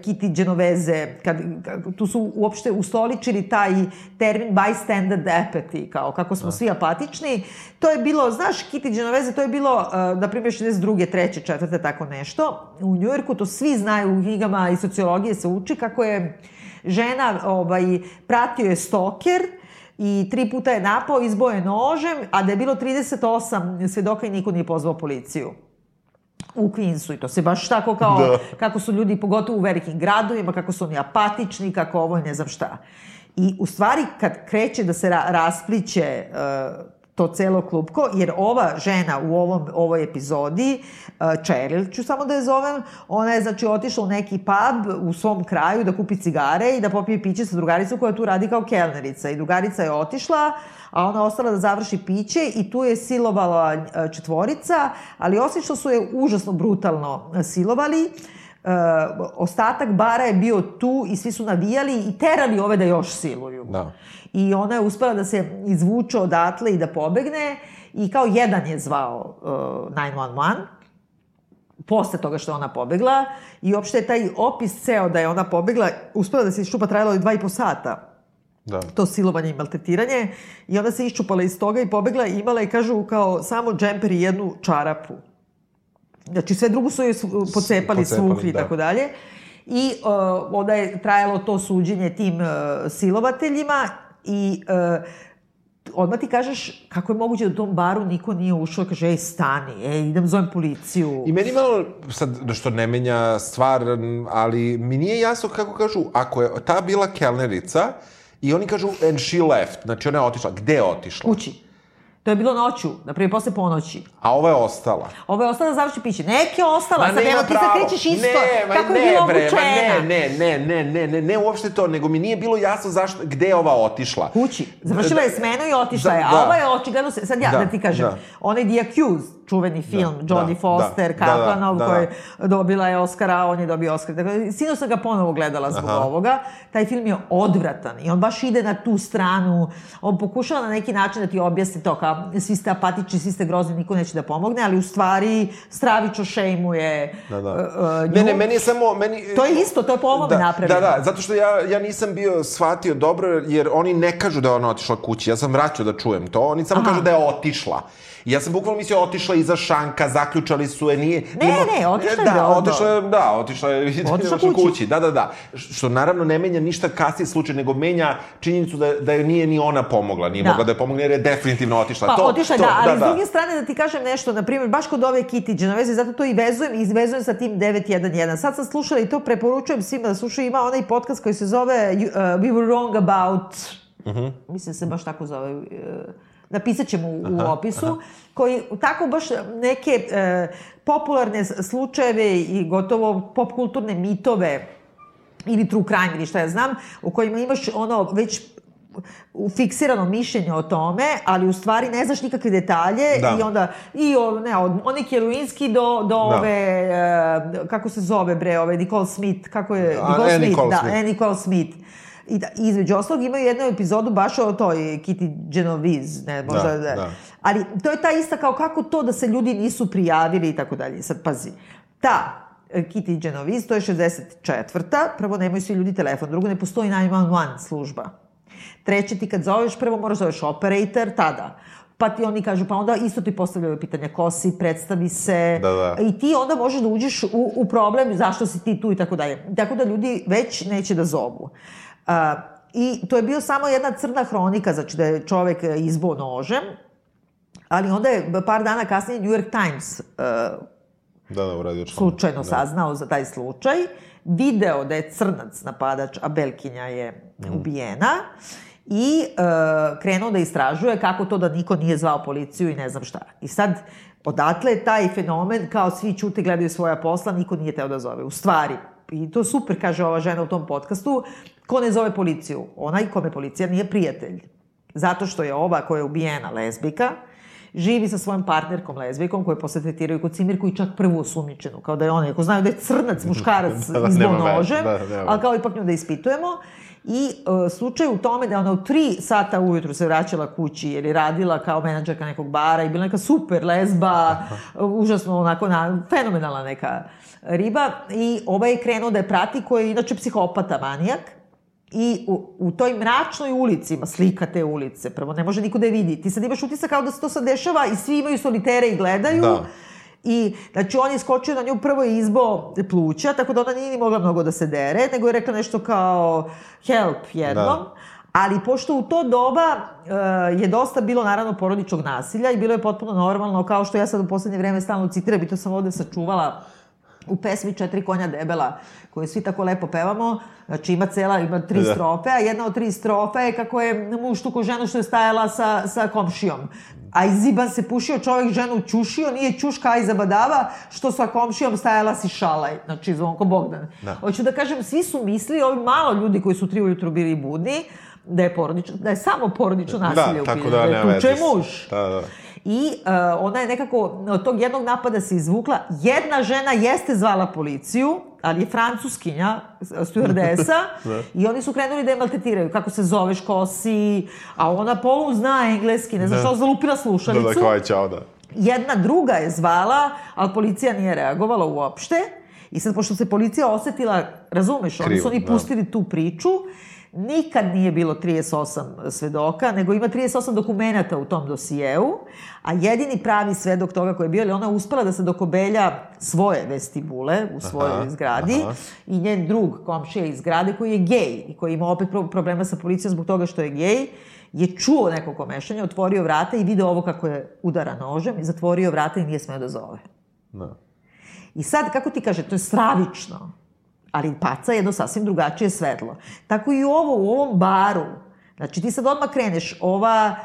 Kitty Genoveze, kad, kad, tu su uopšte ustoličili taj termin bystander apathy, kao kako smo da. svi apatični. To je bilo, znaš, Kitty Genoveze, to je bilo, uh, na primjer, 62. 3. 4. tako nešto. U Njujorku to svi znaju, u knjigama i sociologije se uči kako je žena, ovaj, pratio je stoker, i tri puta je napao, izboje nožem, a da je bilo 38 svedoka i niko nije pozvao policiju u Queensu i to se baš tako kao da. kako su ljudi pogotovo u velikim gradovima, kako su oni apatični, kako ovo ne znam šta. I u stvari kad kreće da se ra raspliće uh, to celo klupko, jer ova žena u ovom, ovoj epizodi, uh, Cheryl ću samo da je zovem, ona je znači otišla u neki pub u svom kraju da kupi cigare i da popije piće sa drugaricom koja tu radi kao kelnerica. I drugarica je otišla, a ona ostala da završi piće i tu je silovala uh, četvorica, ali osim što su je užasno brutalno silovali, Uh, ostatak bara je bio tu i svi su navijali i terali ove da još siluju. Da i ona je uspela da se izvuče odatle i da pobegne i kao jedan je zvao uh, 911 posle toga što je ona pobegla i uopšte je taj opis ceo da je ona pobegla, uspela da se iščupa, trajalo je dva i po sata. Da. To silovanje i maltretiranje. I onda se iščupala iz toga i pobegla i imala je, kažu, kao samo džemper i jednu čarapu. Znači, sve drugo su joj pocepali, svukli i da. tako dalje. I uh, onda je trajalo to suđenje tim uh, silovateljima I uh, odmah ti kažeš kako je moguće da u tom baru niko nije ušao, kaže, ej, stani, ej, idem zovem policiju. I meni malo, sad, što ne menja stvar, ali mi nije jasno kako kažu, ako je ta bila kelnerica, i oni kažu, and she left, znači ona je otišla. Gde je otišla? Kući. To je bilo noću, na prije posle ponoći. A ova je ostala. Ova je ostala završi piće. Neke je ostala, ma sad evo ti se krećeš isto. Ne, kako ne, je bilo bre, ne, ne, ne, ne, ne, ne, ne, uopšte to, nego mi nije bilo jasno zašto, gde je ova otišla. Kući. Završila je smenu i otišla da, je. A da. ova je očigledno, sad ja da, da ti kažem, da. onaj The Accused, čuveni da, film, da, Jodie da, Foster, da, Kaplanov, da, da, da, koji dobila je Oscara, on je dobio Oscar. Dakle, sino sam ga ponovo gledala zbog Aha. ovoga. Taj film je odvratan i on baš ide na tu stranu. On pokušava na neki način da ti objasni to kao svi ste apatični, svi ste grozni, niko neće da pomogne, ali u stvari stravično šejmuje da, da. Uh, ne, ne, meni je samo... Meni, to je isto, to je po ovome da, napravljeno. Da, da, zato što ja, ja nisam bio shvatio dobro, jer oni ne kažu da je ona otišla kući. Ja sam vraćao da čujem to, oni samo Aha. kažu da je otišla. I ja sam bukvalno mislio otišla iza šanka, zaključali su je, nije... Ne, nima, ne, otišla je da, otišla je, da, otišla je, otišla kući. kući. Da, da, da. Što naravno ne menja ništa kasnije slučaj, nego menja činjenicu da, da je nije ni ona pomogla, nije da. mogla da je pomogne jer je definitivno otišla. Pa to, otišla, to, da, ali da, s druge da. strane da ti kažem nešto, na primjer, baš kod ove Kitty Genovese, zato to i vezujem, i vezujem sa tim 911. Sad sam slušala i to preporučujem svima da slušaju, ima onaj podcast koji se zove uh, We Were Wrong About, uh mhm. -huh. mislim da se baš tako zove, uh, napisat ćemo u, aha, u opisu, aha. koji tako baš neke e, popularne slučajeve i gotovo popkulturne mitove ili true crime ili šta ja znam, u kojima imaš ono već fiksirano mišljenje o tome, ali u stvari ne znaš nikakve detalje da. i onda i o, ne, od Monike Lewinsky do, do da. ove, e, kako se zove bre, ove Nicole Smith, kako je, Nicole A, Smith, Nicole da, Smith. Nicole Smith I da, između ostalog imaju jednu epizodu baš o toj Kitty Genovese, ne, možda da, da. da. Ali to je ta ista kao kako to da se ljudi nisu prijavili i tako dalje. Sad pazi, ta e, Kitty Genovese, to je 64. Prvo nemaju svi ljudi telefon, drugo ne postoji 911 služba. Treće ti kad zoveš, prvo moraš zoveš operator, tada pa ti oni kažu, pa onda isto ti postavljaju pitanja ko si, predstavi se. Da, da. I ti onda možeš da uđeš u, u problem zašto si ti tu i tako dalje. Tako da ljudi već neće da zovu. A, I to je bio samo jedna crna hronika, znači da je čovek izbo nožem, ali onda je par dana kasnije New York Times uh, da, da, uradio slučajno da. saznao za taj slučaj, video da je crnac napadač, a Belkinja je mm. ubijena i uh, krenuo da istražuje kako to da niko nije zvao policiju i ne znam šta. I sad, odatle je taj fenomen kao svi čute gledaju svoja posla, niko nije teo da zove. U stvari, i to super kaže ova žena u tom podcastu, Ko ne zove policiju? Onaj kome policija nije prijatelj. Zato što je ova koja je ubijena lesbika živi sa svojom partnerkom lezbijkom koju posle tretiraju kod cimirku i čak prvu osumničenu, kao da je ona, ako znaju da je crnac, muškarac, Da, da, izbo nožem, da, nema ali kao ipak nju da ispitujemo. I uh, slučaj u tome da ona u tri sata ujutru se vraćala kući jer je radila kao menadžerka nekog bara i bila neka super lesba, užasno onako na, fenomenalna neka riba. I ovaj je krenuo da je prati koji je inače psihopata manijak. I u, u toj mračnoj ulici, ima slika te ulice, prvo ne može niko da je vidi. Ti sad imaš utisak kao da se to sad dešava i svi imaju solitere i gledaju. Da. I, znači, on je skočio na nju, prvo izbo pluća, tako da ona nije ni mogla mnogo da se dere, nego je rekla nešto kao help jednom. Da. Ali pošto u to doba uh, je dosta bilo naravno porodičnog nasilja i bilo je potpuno normalno, kao što ja sad u poslednje vreme stalno citiram i to sam ovde sačuvala u pesmi Četiri konja debela, koju svi tako lepo pevamo, znači ima cela, ima tri Da. strofe, a jedna od tri strofe je kako je muž tuko ženu što je stajala sa, sa komšijom. A iz ziban se pušio, čovek ženu ćušio, nije ćuška, a zabadava, što sa komšijom stajala si šalaj. Znači, Zvonko Bogdan. Da. Hoću da kažem, svi su mislili, ovi malo ljudi koji su tri ujutru bili budni, da je porodično, da je samo porodično nasilje u tako pitanju, da da je nema tuče muž. Da, da. I uh, ona je nekako od tog jednog napada se izvukla. Jedna žena jeste zvala policiju, ali je francuskinja, stewardesa, Da. i oni su krenuli da je maltretiraju. Kako se zoveš, ko si, a ona polu zna engleski, ne znam Da. što, zalupila Da, slušalicu. da, kao je čao, da. Jedna druga je zvala, ali policija nije reagovala uopšte. I sad, pošto se policija osetila, razumeš, oni Krivo, su oni da. pustili tu priču, nikad nije bilo 38 svedoka, nego ima 38 dokumenata u tom dosijeu, a jedini pravi svedok toga koji je bio, ali ona uspela da se dokobelja svoje vestibule u svojoj Aha, zgradi aha. i njen drug komšija iz zgrade koji je gej i koji ima opet pro- problema sa policijom zbog toga što je gej, je čuo neko komešanje, otvorio vrata i video ovo kako je udara nožem i zatvorio vrata i nije smeo da zove. Da. I sad, kako ti kaže, to je stravično, ali paca je jedno sasvim drugačije svetlo. Tako i ovo, u ovom baru, znači ti sad odmah kreneš, ova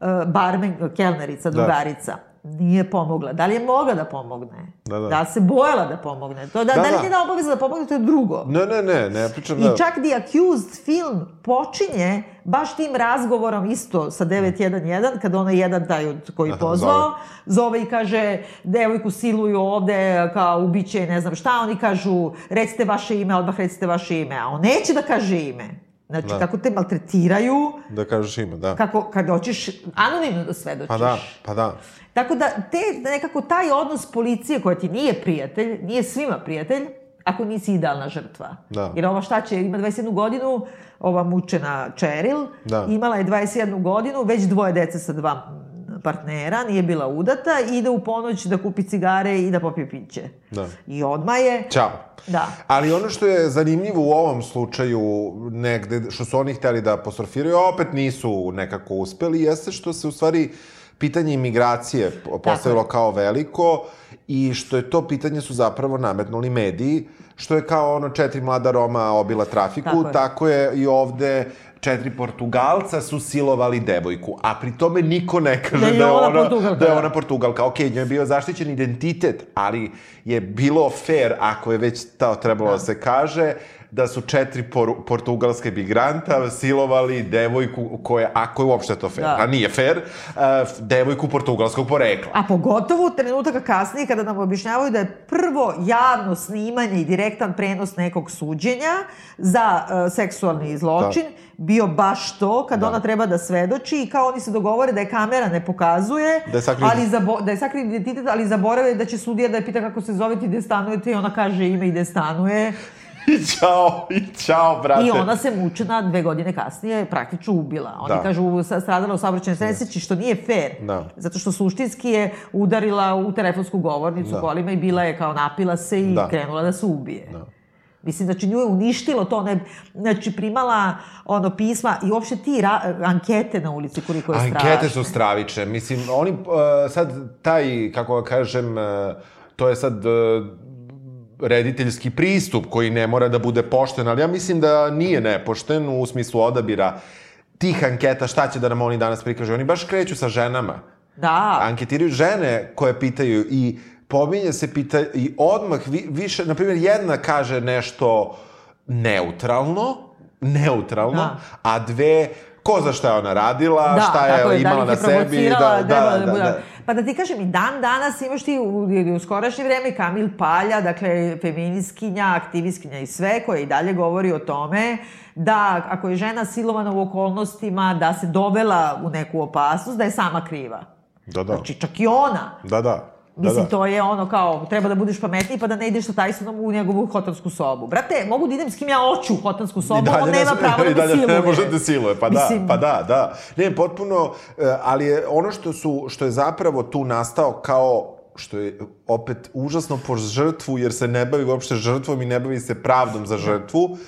uh, barmen, kelnerica, drugarica, nije pomogla. Da li je mogla da pomogne? Da, da. Da li se bojala da pomogne? To, da, Da, da, li da. je njena obaveza da pomogne, to je drugo. Ne, ne, ne, ne pričam I da... čak The Accused film počinje baš tim razgovorom isto sa 911, kada onaj jedan taj od koji Aha, pozvao, zove. i kaže, devojku siluju ovde, kao ubiće, ne znam šta, oni kažu, recite vaše ime, odmah recite vaše ime, a on neće da kaže ime. Znači, Da. kako te maltretiraju, Da kažeš ime, da. kako, kad hoćeš anonimno da svedočiš. Pa da, pa da. Tako da, te, nekako taj odnos policije koja ti nije prijatelj, nije svima prijatelj, ako nisi idealna žrtva. Da. Jer ova šta će, ima 21 godinu, ova mučena Cheryl, Da. imala je 21 godinu, već dvoje dece sa dva partnera, nije bila udata, ide u ponoć da kupi cigare i da popije piće. Da. I odma je... Ćao. Da. Ali ono što je zanimljivo u ovom slučaju, negde, što su oni hteli da apostrofiraju, opet nisu nekako uspeli, jeste što se u stvari pitanje imigracije postavilo kao veliko i što je to pitanje su zapravo nametnuli mediji, što je kao ono četiri mlada Roma obila trafiku, Tako je. tako je i ovde četiri Portugalca su silovali devojku, a pri tome niko ne kaže Da je da je ona ona, Portugalka, da je da. ona Portugalka. Ok, njoj je bio zaštićen identitet, ali je bilo fair, ako je već to trebalo da, se kaže, da su četiri por portugalske migranta silovali devojku koja, ako je uopšte to fair, Da. a nije fair, uh, devojku portugalskog porekla. A pogotovo trenutaka kasnije kada nam objašnjavaju da je prvo javno snimanje i direktan prenos nekog suđenja za uh, seksualni zločin bio baš to, kad ona treba da svedoči i kao oni se dogovore da je kamera ne pokazuje, Da je sakrio- ali zabo, da je sakrio identitet, ali zaborave da će sudija da je pita kako se zovete i gde stanujete i ona kaže ime i gde stanuje. I ćao, i ćao, brate. I ona se mučena dve godine kasnije praktično ubila. Oni Da. kažu stradala u saobraćajnoj nesreći, što nije fair. Da. Zato što suštinski je udarila u telefonsku govornicu Da. kolima i bila je kao napila se i Da. krenula da se ubije. Da. Mislim, znači nju je uništilo to, ona je, znači primala ono pisma i uopšte ti ra, ankete na ulici koliko je strašno. Ankete su stravične. Mislim, oni, uh, sad, taj, kako kažem, uh, to je sad uh, rediteljski pristup koji ne mora da bude pošten, ali ja mislim da nije nepošten u smislu odabira tih anketa, šta će da nam oni danas prikažu. Oni baš kreću sa ženama. Da. Anketiraju žene koje pitaju i pominje se pita i odmah vi, više, na primjer, jedna kaže nešto neutralno, neutralno, Da. a dve ko za šta je ona radila, Da, šta je je, da imala ih na sebi. provocirala, Da, treba da, da da, bude- da. Pa da ti kažem, i dan danas imaš ti u, u skorašnje vreme Kamil Palja, dakle, feminiskinja, aktivistkinja i sve, koja i dalje govori o tome da ako je žena silovana u okolnostima, da se dovela u neku opasnost, da je sama kriva. Da, da. Znači, čak i ona. Da, da. Mislim, da, da. to je ono kao, treba da budeš pametniji pa da ne ideš sa Tysonom u njegovu hotelsku sobu. Brate, mogu da idem s kim ja hoću u hotelsku sobu, on nema ne, pravo i da me dalje siluje. ne može da siluje, pa Mislim- da, pa da, da. Ne, potpuno, e, ali je ono što su, što je zapravo tu nastao kao što je opet užasno po žrtvu, jer se ne bavi uopšte žrtvom i ne bavi se pravdom za žrtvu,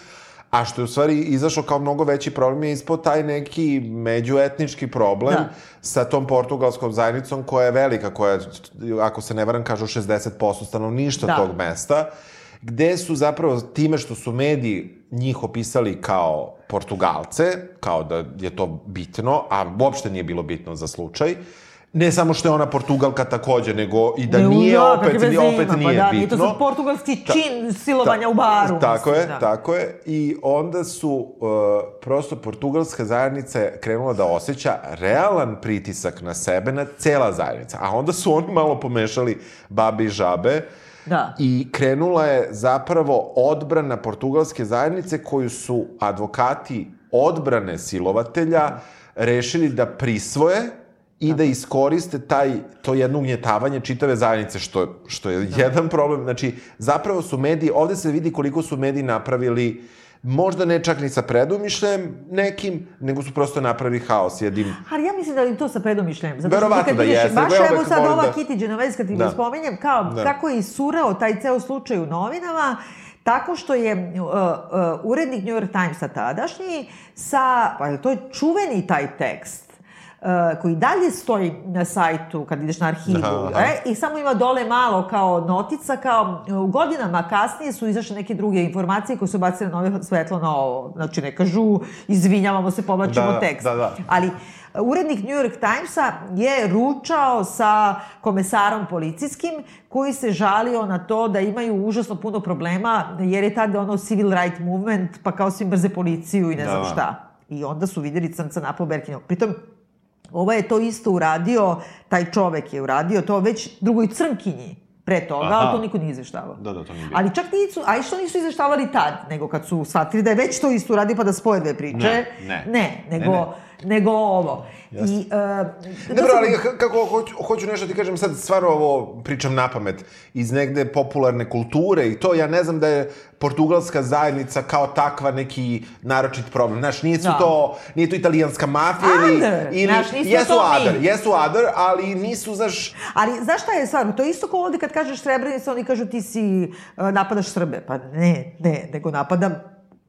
a što je u stvari izašlo kao mnogo veći problem je ispod taj neki međuetnički problem Da. sa tom portugalskom zajednicom koja je velika, koja je, ako se ne varam, kažu 60% stanovništva Da. tog mesta, gde su zapravo time što su mediji njih opisali kao Portugalce, kao da je to bitno, a uopšte nije bilo bitno za slučaj, ne samo što je ona Portugalka takođe, nego i da Ne, nije ja, opet, veze opet ima, nije pa da, bitno. Nije to sad portugalski čin silovanja u baru. Tako mislim, je, da. tako je. I onda su uh, prosto portugalska zajednica je krenula da osjeća realan pritisak na sebe, na cela zajednica. A onda su oni malo pomešali babe i žabe Da. i krenula je zapravo odbrana portugalske zajednice koju su advokati odbrane silovatelja rešili da prisvoje i da iskoriste taj, to jedno ugnjetavanje čitave zajednice, što, što je jedan problem. Znači, zapravo su mediji, ovde se vidi koliko su mediji napravili možda ne čak ni sa predumišljajem nekim, nego su prosto napravili haos jednim... Ali ja mislim da je to sa predomišljajem. Zato Verovatno kad da jeste, Baš evo sad ova da- Kitty Genovese, kad ti Da. da. spomenjem, kao Da. kako je isurao taj ceo slučaj u novinama, tako što je uh, uh, urednik New York Timesa tadašnji sa, pa to je čuveni taj tekst, koji dalje stoji na sajtu kad ideš na arhivu, Aha. e, i samo ima dole malo kao notica, kao u godinama kasnije su izašle neke druge informacije koje su bacile novo svetlo na ovo. Znači, ne kažu, izvinjavamo se, povlačimo Da, da, tekst. da, da. Ali uh, urednik New York Timesa je ručao sa komesarom policijskim koji se žalio na to da imaju užasno puno problema jer je tada ono civil right movement pa kao svi mrze policiju i ne Da, znam da. šta. I onda su videli crnca napao Berkinog. Pritom, Ovo je to isto uradio, taj čovek je uradio to već drugoj crnkinji pre toga, Aha. ali to niko nije izveštavao. Da, da, to nije bilo. Ali čak nisu, a i što nisu izveštavali tad, nego kad su shvatili da je već to isto uradio pa da spoje dve priče. Ne, ne. Ne, nego, Ne, nego ovo. I, uh, Dobro, ali k- kako hoću, hoću nešto ti kažem sad, stvarno ovo pričam na pamet, iz negde popularne kulture i to, ja ne znam da je portugalska zajednica kao takva neki naročit problem. Znaš, nisu Da. to, nije to italijanska mafija ili... Ili Znaš, jesu to mi. jesu other, ali nisu, znaš, Ali znaš šta je stvar? To je isto kao ovde kad kažeš Srebrenica, oni kažu ti si uh, napadaš Srbe. Pa ne, ne, nego napadam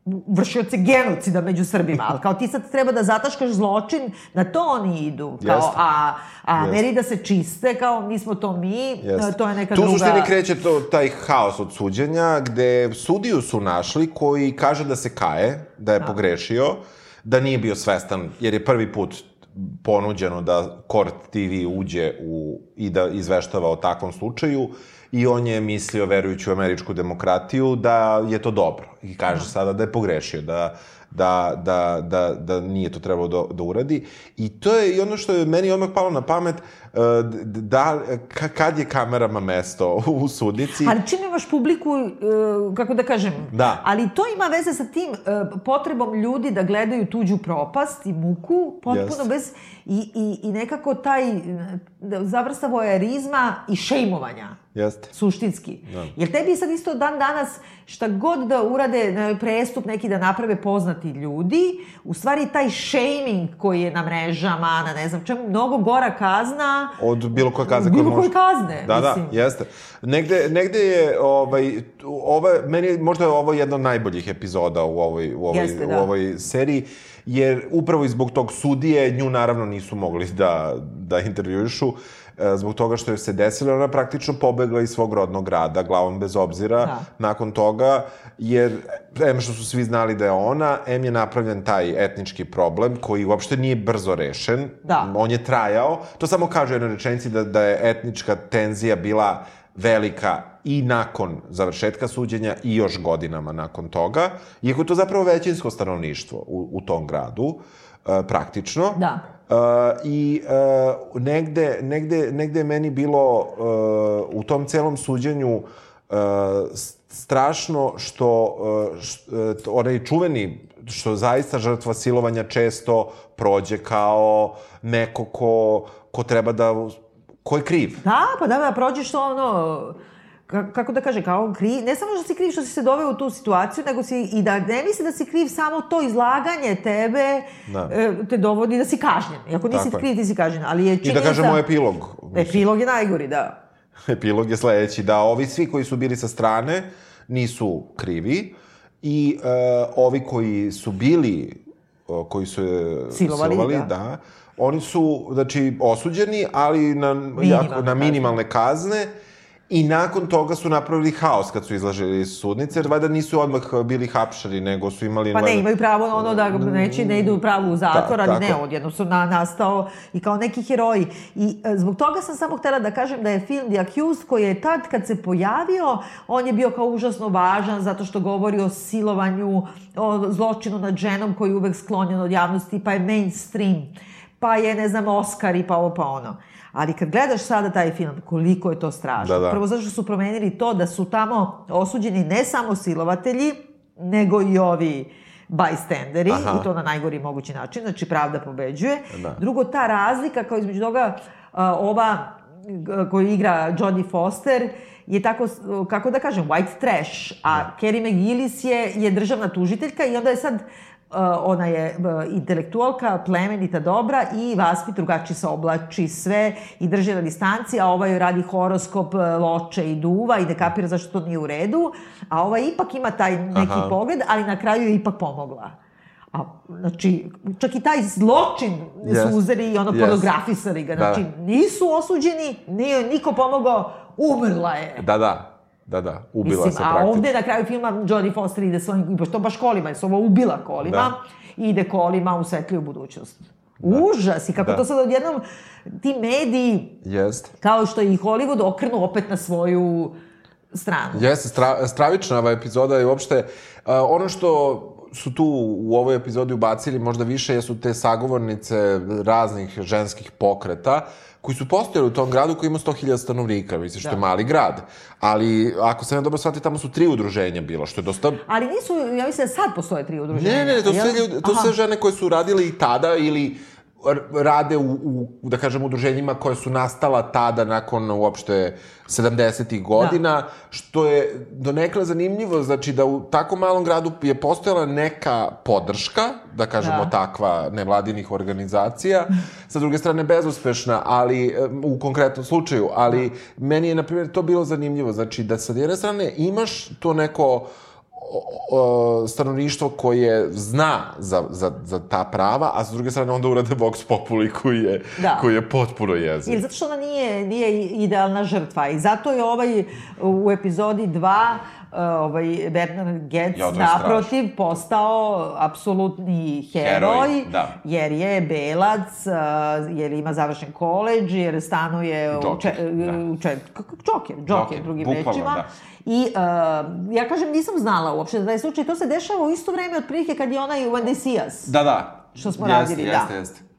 vršioce genocida među Srbima, ali kao ti sad treba da zataškaš zločin, na to oni idu, kao, Jeste. a, a Jeste. meri da se čiste, kao mi smo to mi, Jeste. to je neka tu druga... Tu suštini kreće to, taj haos od suđenja, gde sudiju su našli koji kaže da se kaje, da je da. pogrešio, da nije bio svestan, jer je prvi put ponuđeno da Court TV uđe u, i da izveštava o takvom slučaju i on je mislio, verujući u američku demokratiju, da je to dobro. I kaže sada da je pogrešio, da, da, da, da, da nije to trebalo da, da uradi. I to je i ono što je meni odmah palo na pamet, da, ka, kad je kamerama mesto u sudnici. Ali čim imaš publiku, uh, kako da kažem, Da. ali to ima veze sa tim uh, potrebom ljudi da gledaju tuđu propast i muku, potpuno Jeste. bez, i, i, i nekako taj zavrsta vojarizma i šejmovanja. Jeste. Suštinski. Da. Jer tebi sad isto dan danas šta god da urade prestup neki da naprave poznati ljudi, u stvari taj shaming koji je na mrežama, na ne znam čemu, mnogo gora kazna Od bilo koje kazne Bilo koje može. kazne, Da, mislim. da, jeste. Negde, negde je, ovaj, ova, meni je možda ovo jedna od najboljih epizoda u ovoj, u ovoj, Jeste, da. u ovoj seriji, jer upravo i zbog tog sudije nju naravno nisu mogli da, da intervjuišu, e, zbog toga što je se desilo, ona praktično pobegla iz svog rodnog grada, glavom bez obzira, Da. nakon toga, jer em što su svi znali da je ona, em je napravljen taj etnički problem koji uopšte nije brzo rešen, Da. on je trajao, to samo kaže u jednoj rečenici da, da je etnička tenzija bila velika i nakon završetka suđenja i još godinama nakon toga, iako je to zapravo većinsko stanovništvo u, u tom gradu, e, praktično. Da. I uh, negde, negde, negde je meni bilo uh, u tom celom suđenju uh, strašno što uh, š, uh, onaj čuveni što zaista žrtva silovanja često prođe kao neko ko, ko treba da ko je kriv. Da, pa da, da, prođeš to ono, kako da kaže, kao kriv, ne samo što si kriv što si se doveo u tu situaciju, nego si i da ne misli da si kriv samo to izlaganje tebe da. E, te dovodi da si kažnjen. Iako nisi Tako kriv, ti si kažnjen, ali je činjenica... I da kažemo epilog. Epilog je najgori, da. Epilog je sledeći, da ovi svi koji su bili sa strane nisu krivi i uh, ovi koji su bili, uh, koji su silovali, silovali da. da, oni su, znači, osuđeni, ali na, jako, na minimalne kazne I nakon toga su napravili haos kad su izlažili sudnice, jer valjda nisu odmah bili hapšari, nego su imali... Pa ne, imaju pravo ono da neće, ne idu pravo u zatvor, da, ali ne, odjedno su na, nastao i kao neki heroji. I e, zbog toga sam samo htela da kažem da je film The Accused, koji je tad kad se pojavio, on je bio kao užasno važan zato što govori o silovanju, o zločinu nad ženom koji je uvek sklonjen od javnosti, pa je mainstream, pa je, ne znam, Oscar i pa ovo pa ono. Ali kad gledaš sada taj film, koliko je to strašno. Da, da. Prvo zato što su promenili to da su tamo osuđeni ne samo silovatelji, nego i ovi bystanderi, Aha. i to na najgori mogući način, znači pravda pobeđuje. Da. Drugo, ta razlika kao između toga, ova koju igra Jodie Foster, je tako, kako da kažem, white trash, a da. Kerry McGillis je, je državna tužiteljka i onda je sad Uh, ona je uh, intelektualka, plemenita, dobra i vaspit drugačije se oblači sve i drži na distanci, a ova joj radi horoskop, uh, loče i duva i ne kapira zašto to nije u redu, a ova ipak ima taj neki Aha. pogled, ali na kraju je ipak pomogla. A, znači, čak i taj zločin yes. su uzeli i ono yes. pornografisali ga. Znači, da. nisu osuđeni, nije niko pomogao, umrla je. Da, da. Da, da, ubila Mislim, se praktično. A ovde na kraju filma Jodie Foster ide svojim, pošto baš kolima, je ovo ubila kolima, da. ide kolima u svetliju budućnost. Da. Užas i kako da. to sad odjednom ti mediji, Jest. kao što i Hollywood, okrenu opet na svoju stranu. Jeste, stra, stravična ova epizoda i uopšte uh, ono što su tu u ovoj epizodi ubacili možda više jesu te sagovornice raznih ženskih pokreta, uh, koji su postojali u tom gradu koji ima 100.000 stanovnika, misli što da. je mali grad. Ali, ako se ne dobro shvati, tamo su tri udruženja bilo, što je dosta... Ali nisu, ja mislim da sad postoje tri udruženja. Ne, ne, ne, to su, to su žene koje su radile i tada ili rade u, u, da kažem, udruženjima koje su nastala tada nakon uopšte 70. godina, da. što je donekle zanimljivo, znači da u tako malom gradu je postojala neka podrška, da kažemo da. takva nevladinih organizacija, sa druge strane bezuspešna, ali u konkretnom slučaju, ali da. meni je, na primjer, to bilo zanimljivo, znači da sa jedne strane imaš to neko stanovništvo koje zna za, za, za ta prava, a s druge strane onda urade Vox Populi koji je, da. koji je potpuno jezik. Ili zato što ona nije, nije idealna žrtva i zato je ovaj u epizodi 2 ovaj, Bernard Getz ja, naprotiv strašno. postao apsolutni heroj, heroj da. jer je belac, jer ima završen koleđ, jer stanuje u, če, da. u če, Džoker, Džoker, drugim rečima. Da. I uh, ja kažem, nisam znala uopšte da je slučaj. To se dešava u isto vreme otprilike kad je onaj Wendy Sijas. Da, da. Što smo jeste, radili, jeste, da. Jeste, jeste.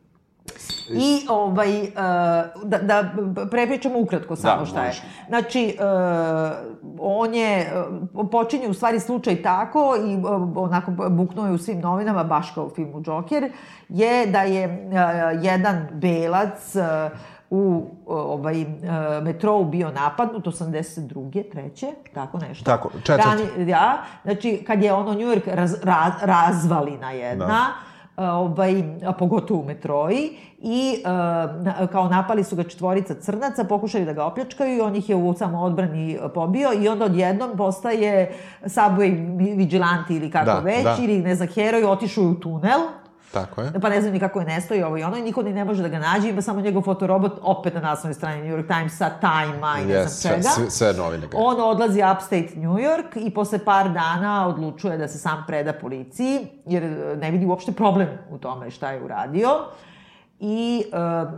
I ovaj, uh, da, da prepričamo ukratko samo da, šta je. Znači, uh, on je, uh, počinje u stvari slučaj tako i onako buknuo je u svim novinama, baš kao u filmu Joker, je da je jedan belac u ovaj, metrou bio napadnut 82. treće, tako nešto. Tako, četvrti. Rani, ja, znači, kad je ono New York raz, raz, razvalina jedna, da ovaj, a pogotovo u metroji, i uh, kao napali su ga četvorica crnaca, pokušali da ga opljačkaju i on ih je u samoodbrani pobio i onda odjednom postaje subway vigilanti ili kako da, već, da. ili ne znam, heroj, otišao u tunel, Tako je. Pa ne znam ni kako je nestoji ovo i ono i niko ni ne može da ga nađe, ima samo njegov fotorobot opet na naslovnoj strani New York Timesa, Time-a i ne yes, znam čega. Sve, sve novine. Ga. On odlazi upstate New York i posle par dana odlučuje da se sam preda policiji, jer ne vidi uopšte problem u tome šta je uradio. I uh,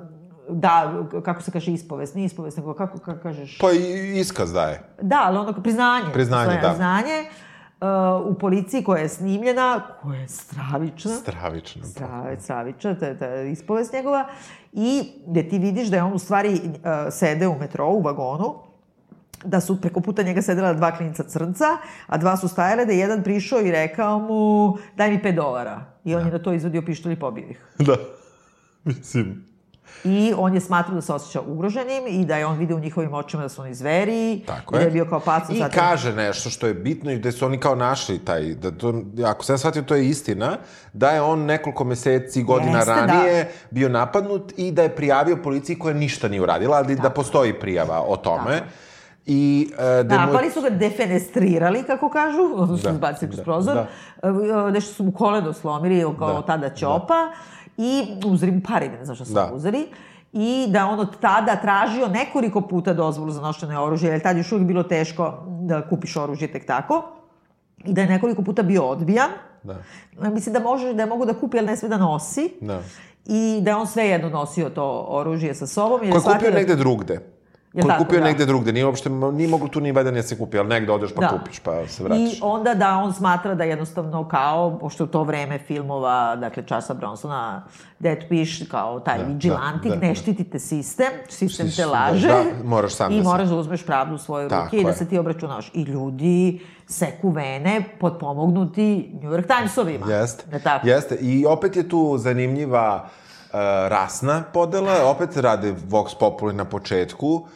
da, kako se kaže ispovest, nije ispovest, nego kako, kako kažeš? Pa iskaz daje. Da, ali ono priznanje. Priznanje, da. Priznanje. Uh, u policiji koja je snimljena, koja je stravična. Stravična. Stravična, stravična, to je ispovest njegova. I gde ti vidiš da je on u stvari uh, sede u metrou, u vagonu, da su preko puta njega sedela dva klinica crnca, a dva su stajale, da je jedan prišao i rekao mu daj mi 5 dolara. I on da. je na to izvadio pištolj i pobio ih. Da. Mislim, I on je smatrao da se osjeća ugroženim i da je on video u njihovim očima da su oni zveri. Tako je. I da je bio kao pac. I zatim... kaže nešto što je bitno i da su oni kao našli taj, da to, ako sam shvatio, to je istina, da je on nekoliko meseci, godina Jeste, da. ranije da. bio napadnut i da je prijavio policiji koja ništa nije uradila, ali da Tako. da postoji prijava o tome. Tako. I, uh, da, napali su ga defenestrirali, kako kažu, odnosno da, zbacili kroz da, prozor. Da. Nešto su mu koleno slomili, kao da, tada ćopa. Da i uzeli mu pare, ne znam šta su da. uzeli i da on od tada tražio nekoliko puta dozvolu za nošenje oružja, jer tad još uvijek bilo teško da kupiš oružje tek tako. I da je nekoliko puta bio odbijan. Da. Mislim da može, da je mogu da kupi, ali ne sve da nosi. Da. I da je on svejedno nosio to oružje sa sobom. Ko je kupio da... negde drugde. Koji tako, kupio da. negde drugde, nije uopšte, nije moglo tu ni valjda nije se kupi, ali negde odeš pa da. kupiš, pa se vraćaš. I onda da on smatra da jednostavno kao, pošto u to vreme filmova, dakle Časa Bronsona, Dead piš kao taj da, vigilantik, da, da, ne štitite sistem, sistem te laže. Da, moraš sam I da moraš da uzmeš pravdu u svoje ruke tako i da se ti obračunaš. I ljudi seku vene podpomognuti New York Timesovima. Jeste, jeste. I opet je tu zanimljiva uh, rasna podela, opet rade Vox Populi na početku,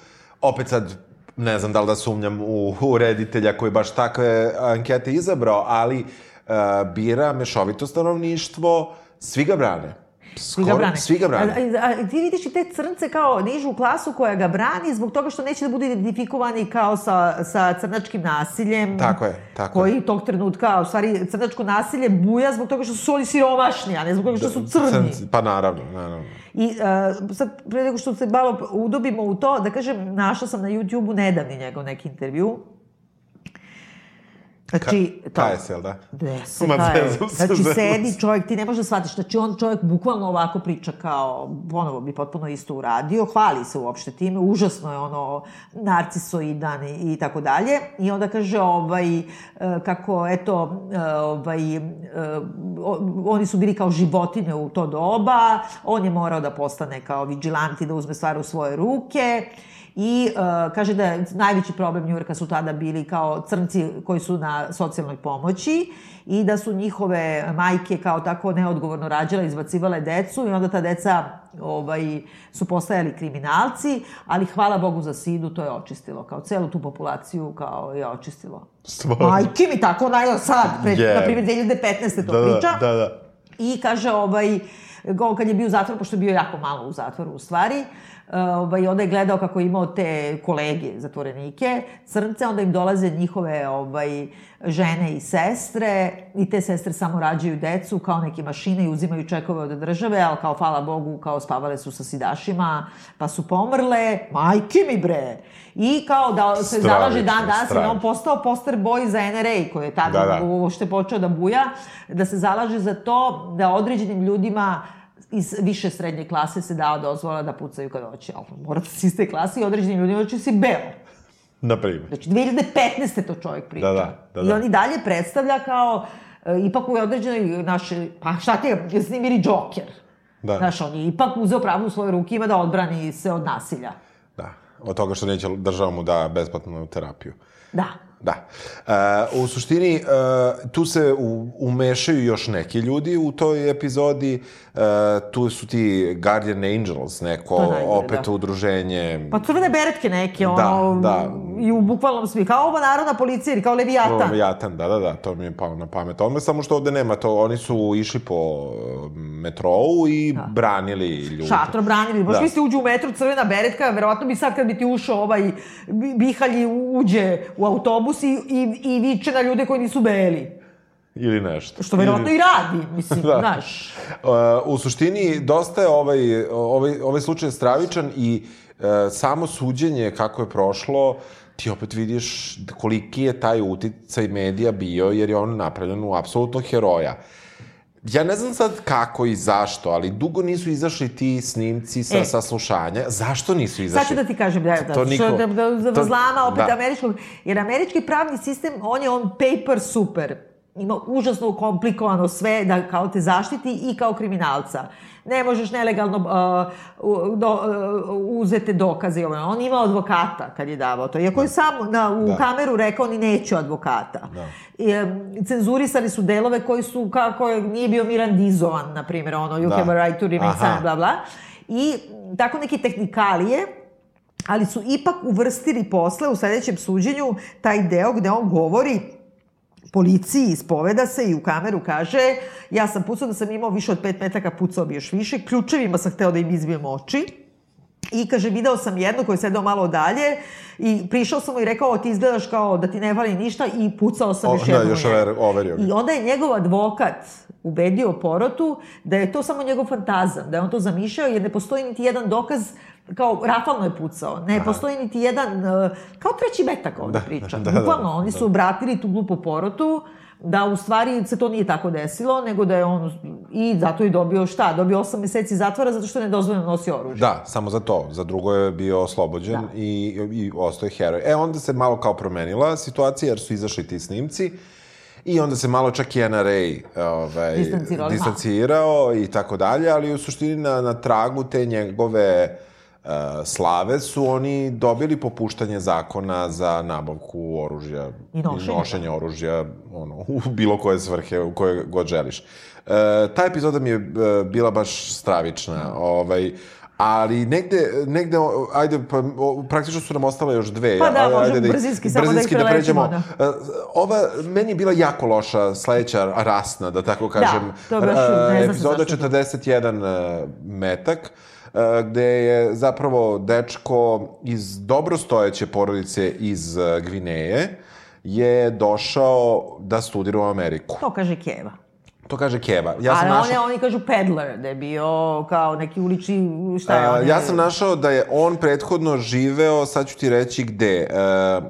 opet sad ne znam da li da sumnjam u, u reditelja koji baš takve ankete izabrao, ali uh, bira mešovito stanovništvo, svi ga brane. Skoro, svi ga brane. Svi ga brane. A, a, a, ti vidiš i te crnce kao nižu klasu koja ga brani zbog toga što neće da budu identifikovani kao sa, sa crnačkim nasiljem. Tako je, tako koji je. tog trenutka, u stvari, crnačko nasilje buja zbog toga što su oni siromašni, a ne zbog toga što su crni. Crnci, pa naravno, naravno. I uh, sad, pre nego što se malo udobimo u to, da kažem, našla sam na YouTube-u nedavni njegov neki intervju, Znači, Ka, to, se, jel da? Da, se kaje. Znači, sedi čovjek, ti ne možeš da shvatiš, znači on čovjek bukvalno ovako priča kao, ponovo bi potpuno isto uradio, hvali se uopšte time, užasno je ono narcisoidan i, i tako dalje. I onda kaže, ovaj, e, kako, eto, e, ovaj, e, oni su bili kao životine u to doba, on je morao da postane kao vigilanti, da uzme stvar u svoje ruke i uh, kaže da je najveći problem Njurka su tada bili kao crnci koji su na socijalnoj pomoći i da su njihove majke kao tako neodgovorno rađale, izbacivale decu i onda ta deca ovaj, su postajali kriminalci, ali hvala Bogu za Sidu, to je očistilo. Kao celu tu populaciju kao je očistilo. Stvarno? Majke mi tako, najdo sad, pred, yeah. na primjer 2015. to da, da, priča. Da, da. I kaže, ovaj, kad je bio u zatvoru, pošto je bio jako malo u zatvoru u stvari, ovaj, onda je gledao kako je imao te kolege, zatvorenike, crnce, onda im dolaze njihove ovaj, žene i sestre i te sestre samo rađaju decu kao neke mašine i uzimaju čekove od države, ali kao, hvala Bogu, kao spavale su sa sidašima, pa su pomrle, majke mi bre! I kao da se stravično, zalaže dan danas, i on postao poster boj za NRA, koji je tada da, da. uopšte počeo da buja, da se zalaže za to da određenim ljudima iz više srednje klase se dao dozvola da pucaju kad hoće, ali mora da si iste klase i određenim ljudima će si belo. Na primjer. Znači, 2015. to čovjek priča. Da, da, da, da. I on i dalje predstavlja kao, e, ipak u određenoj naše, pa šta ti je, snimili Joker. Da. Znaš, on je ipak uzeo pravo u svoje ruke ima da odbrani se od nasilja. Da, od toga što neće država mu da besplatnu terapiju. Da. Da. Uh, u suštini, uh, tu se u, umešaju još neki ljudi u toj epizodi. Uh, tu su ti Guardian Angels, neko najbolje, opet da. udruženje. Pa crvene beretke neke, da, ono, da, da. i u bukvalnom svi, kao ova narodna policija ili kao Leviatan. Leviatan, da, da, da, to mi je palo na pamet. Ono samo što ovde nema to, oni su išli po metrou i da. branili ljudi. Šatro branili, baš da. ste uđu u metro, crvena beretka, verovatno bi sad kad bi ti ušao ovaj Bihalji uđe u autobus i, i, i viče na ljude koji nisu beli. Ili nešto. Što verovatno Ili... i radi, mislim, da. znaš. Uh, u suštini, dosta je ovaj, ovaj, ovaj slučaj stravičan i uh, samo suđenje kako je prošlo, ti opet vidiš koliki je taj uticaj medija bio, jer je on napravljen u apsolutno heroja. Ja ne znam sad kako i zašto, ali dugo nisu izašli ti snimci sa E. saslušanja. Zašto nisu izašli? Sad ću da ti kažem, da, da, To to niko- da, da, da to- zlama opet da. američkog, jer američki pravni sistem, on je on paper super. Ima užasno komplikovano sve da kao te zaštiti i kao kriminalca. Ne možeš nelegalno uh, do, uh, uzete dokaze. On ima advokata kad je davao to. Iako je sam na, u Da. kameru rekao ni neću advokata. Da. I, em, cenzurisali su delove koji su, kako je, nije bio mirandizovan, na primjer, ono, you Da. have a right to remain silent, bla, bla. I tako neke tehnikalije, ali su ipak uvrstili posle u sledećem suđenju taj deo gde on govori policiji, ispoveda se i u kameru kaže ja sam pucao da sam imao više od pet metaka, pucao bi još više, ključevima sam hteo da im izbijem oči. I kaže, video sam jednu koji je sedao malo dalje i prišao sam mu i rekao, "O, ti izgledaš kao da ti ne fali ništa i pucao sam O, još da, jednu. još u njega. over- overio. I onda je njegov advokat ubedio porotu da je to samo njegov fantazam, da je on to zamišljao jer ne postoji niti jedan dokaz kao rafalno je pucao. Ne postoji niti jedan, uh, kao treći metak ovde priča. da, da, Bukvalno, da, oni su obratili tu glupu porotu da u stvari se to nije tako desilo, nego da je on i zato je dobio šta? Dobio 8 meseci zatvora zato što ne dozvoljeno nosi oružje. Da, samo za to. Za drugo je bio oslobođen Da. i, i ostao je heroj. E, onda se malo kao promenila situacija, jer su izašli ti snimci. I onda se malo čak i NRA ovaj, Distancirao, distancirao i tako dalje, ali u suštini na, na tragu te njegove uh, slave su oni dobili popuštanje zakona za nabavku oružja I nošenje. nošenje oružja ono, u bilo koje svrhe, u koje god želiš. E, ta epizoda mi je e, bila baš stravična, ovaj, ali negde, negde, ajde, pa, praktično su nam ostale još dve. Pa da, Ajde možemo ih- brzinski samo da ih brzinski preletimo, E, Ova, meni je bila jako loša sledeća rasna, da tako kažem. to je baš, E, ne zna se Epizoda zašto. 41 e, metak, e, gde je zapravo dečko iz dobrostojeće porodice iz e, Gvineje je došao da studira u Ameriku. To kaže Keva. To kaže Keva. Ja sam Ali našao... je, oni kažu peddler, da je bio kao neki ulični, šta je A, ja sam našao da je on prethodno živeo, sad ću ti reći gde, e,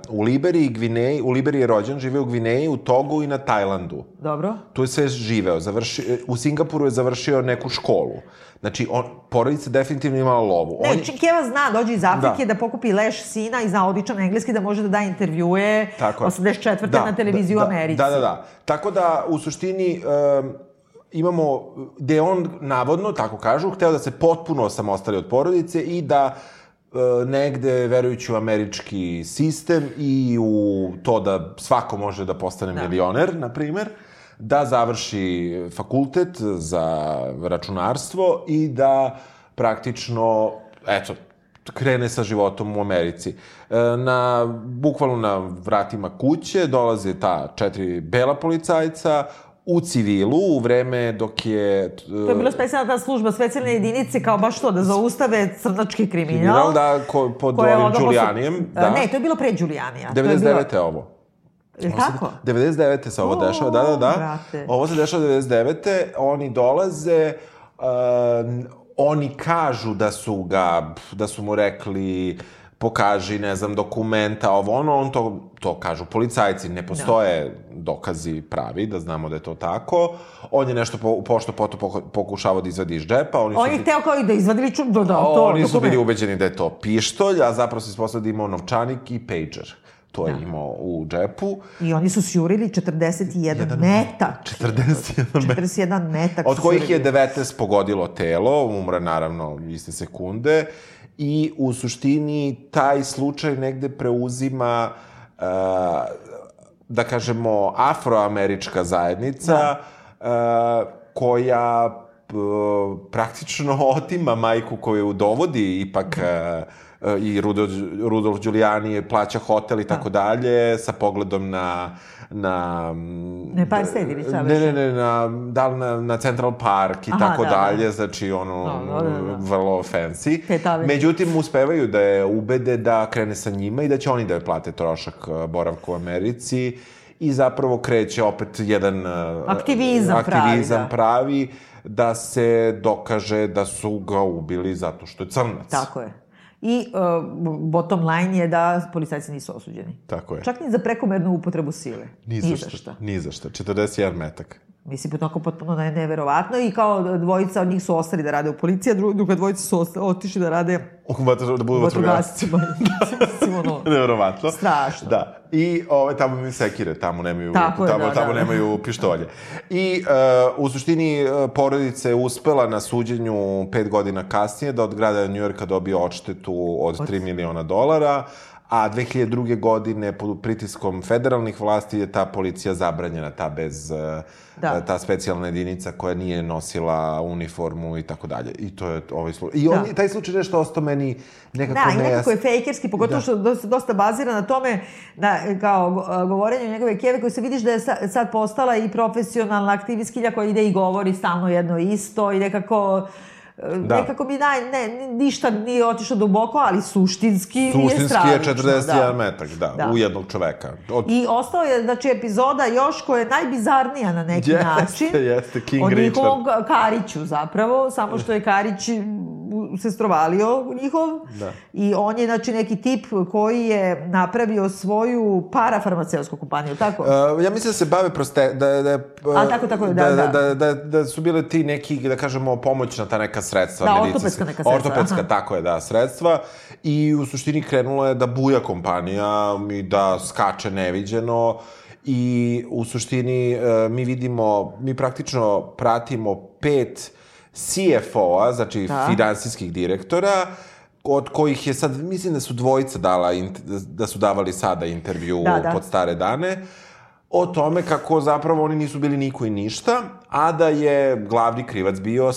u Liberiji i Gvineji, u Liberiji je rođen, živeo u Gvineji, u Togu i na Tajlandu. Dobro. Tu je sve živeo. Završi, u Singapuru je završio neku školu. Znači, on, porodica definitivno imala lovu. Ne, on, čim Keva zna, dođe iz Afrike Da. da. pokupi leš sina i zna odličan engleski da može da da intervjue Tako je. 84. na televiziji da, u Americi. Da, da, da. Tako da, u suštini, um, imamo, gde on, navodno, tako kažu, hteo da se potpuno osamostali od porodice i da uh, negde, verujući u američki sistem i u to da svako može da postane Da. milioner, na primer, da završi fakultet za računarstvo i da praktično, eto, krene sa životom u Americi. E, Na, bukvalno na vratima kuće dolaze ta četiri bela policajca u civilu u vreme dok je... To je bila specijalna ta služba, specijalne jedinice, kao baš to, da zaustave crnački kriminal. kriminal, da, ko, pod ovim Đulijanijem. Da. Ne, to je bilo pre Đulijanija. To je 99. bilo- je ovo. Je tako? 99. se ovo dešava, da, da, da. brate. Ovo se dešava 99. Oni dolaze, uh, oni kažu da su ga, da su mu rekli pokaži, ne znam, dokumenta, ovo ono, on to, to kažu policajci, ne postoje dokazi pravi, da znamo da je to tako. On je nešto po, pošto poto pokušavao da izvadi iz džepa. Oni su On je ti- hteo kao i da izvadi ču, da, da, to, Oni su dokument. bili ubeđeni da je to pištolj, a zapravo se ispostavio da imao novčanik i pager. To je imao u džepu. I oni su sjurili 41 metak. 41 metak. 41 metak Od kojih je sjurili. 19 pogodilo telo, umre naravno iste sekunde. I u suštini taj slučaj negde preuzima uh, da kažemo afroamerička zajednica da. uh, koja p- praktično otima majku koju dovodi ipak uh, i Rudolf, Rudolf Giuliani plaća hotel i tako dalje sa pogledom na na Ne, ili šta ne, ne, ne, na, da li na, na Central Park i Aha, tako da, da. dalje, znači ono, Da, da, da, da. vrlo fancy. Međutim, uspevaju da je ubede da krene sa njima i da će oni da je plate trošak uh, boravka u Americi i zapravo kreće opet jedan Aktivizam pravi, aktivizam da. pravi da se dokaže da su ga ubili zato što je crnac. Tako je. I uh, bottom line je da policajci nisu osuđeni. Tako je. Čak ni za prekomernu upotrebu sile. Ni za šta. Ni za šta. 41 metak. Mislim, tako potpuno ne, neverovatno i kao dvojica od njih su ostali da rade u policiji, a dru, druga dvojica su osta, otišli da rade da budu vatrogascima. da. ono, Neverovatno. Strašno. Da. I ove, tamo imaju sekire, tamo nemaju, Tako je, tamo, da, tamo da. nemaju pištolje. I uh, u suštini uh, porodica je uspela na suđenju pet godina kasnije da od grada Njujorka dobije odštetu od 3 miliona dolara, a 2002. godine pod pritiskom federalnih vlasti je ta policija zabranjena, ta bez, Da. da. ta specijalna jedinica koja nije nosila uniformu i tako dalje. I to je ovaj slučaj. I on, Da. taj slučaj nešto ostao meni nekako Da, i nekako je fejkerski, pogotovo Da. što dosta, dosta bazira na tome, da, kao go- govorenju njegove kjeve, koji se vidiš da je sa, sad postala i profesionalna aktivistkinja koja ide i govori stalno jedno isto i nekako... Da. Nekako mi naj, ne, ništa nije otišlo duboko, ali suštinski, je Suštinski stravično. je 41 da. metak, da, Da. u jednog čoveka. Od... I ostao je, znači, epizoda još koja je najbizarnija na neki Jeste, način. jeste, King o Richard. njihovom Kariću zapravo, samo što je Karić se strovalio njihov. Da. I on je, znači, neki tip koji je napravio svoju parafarmaceutsku kompaniju, tako? Uh, ja mislim da se bave proste... Da, da, A, tako, tako, da, da, da. da, da, da su bile ti neki, da kažemo, pomoćna ta neka sredstva Da, medicinska. ortopedska neka sredstva, Ortopedska, aha. tako je, da, sredstva. I u suštini krenula je da buja kompanija i da skače neviđeno. I u suštini uh, mi vidimo, mi praktično pratimo pet CFO-a, znači Da. finansijskih direktora, od kojih je sad, mislim da su dvojica dala, da su davali sada intervju Da, da. pod stare dane, o tome kako zapravo oni nisu bili niko i ništa, a da je glavni krivac bio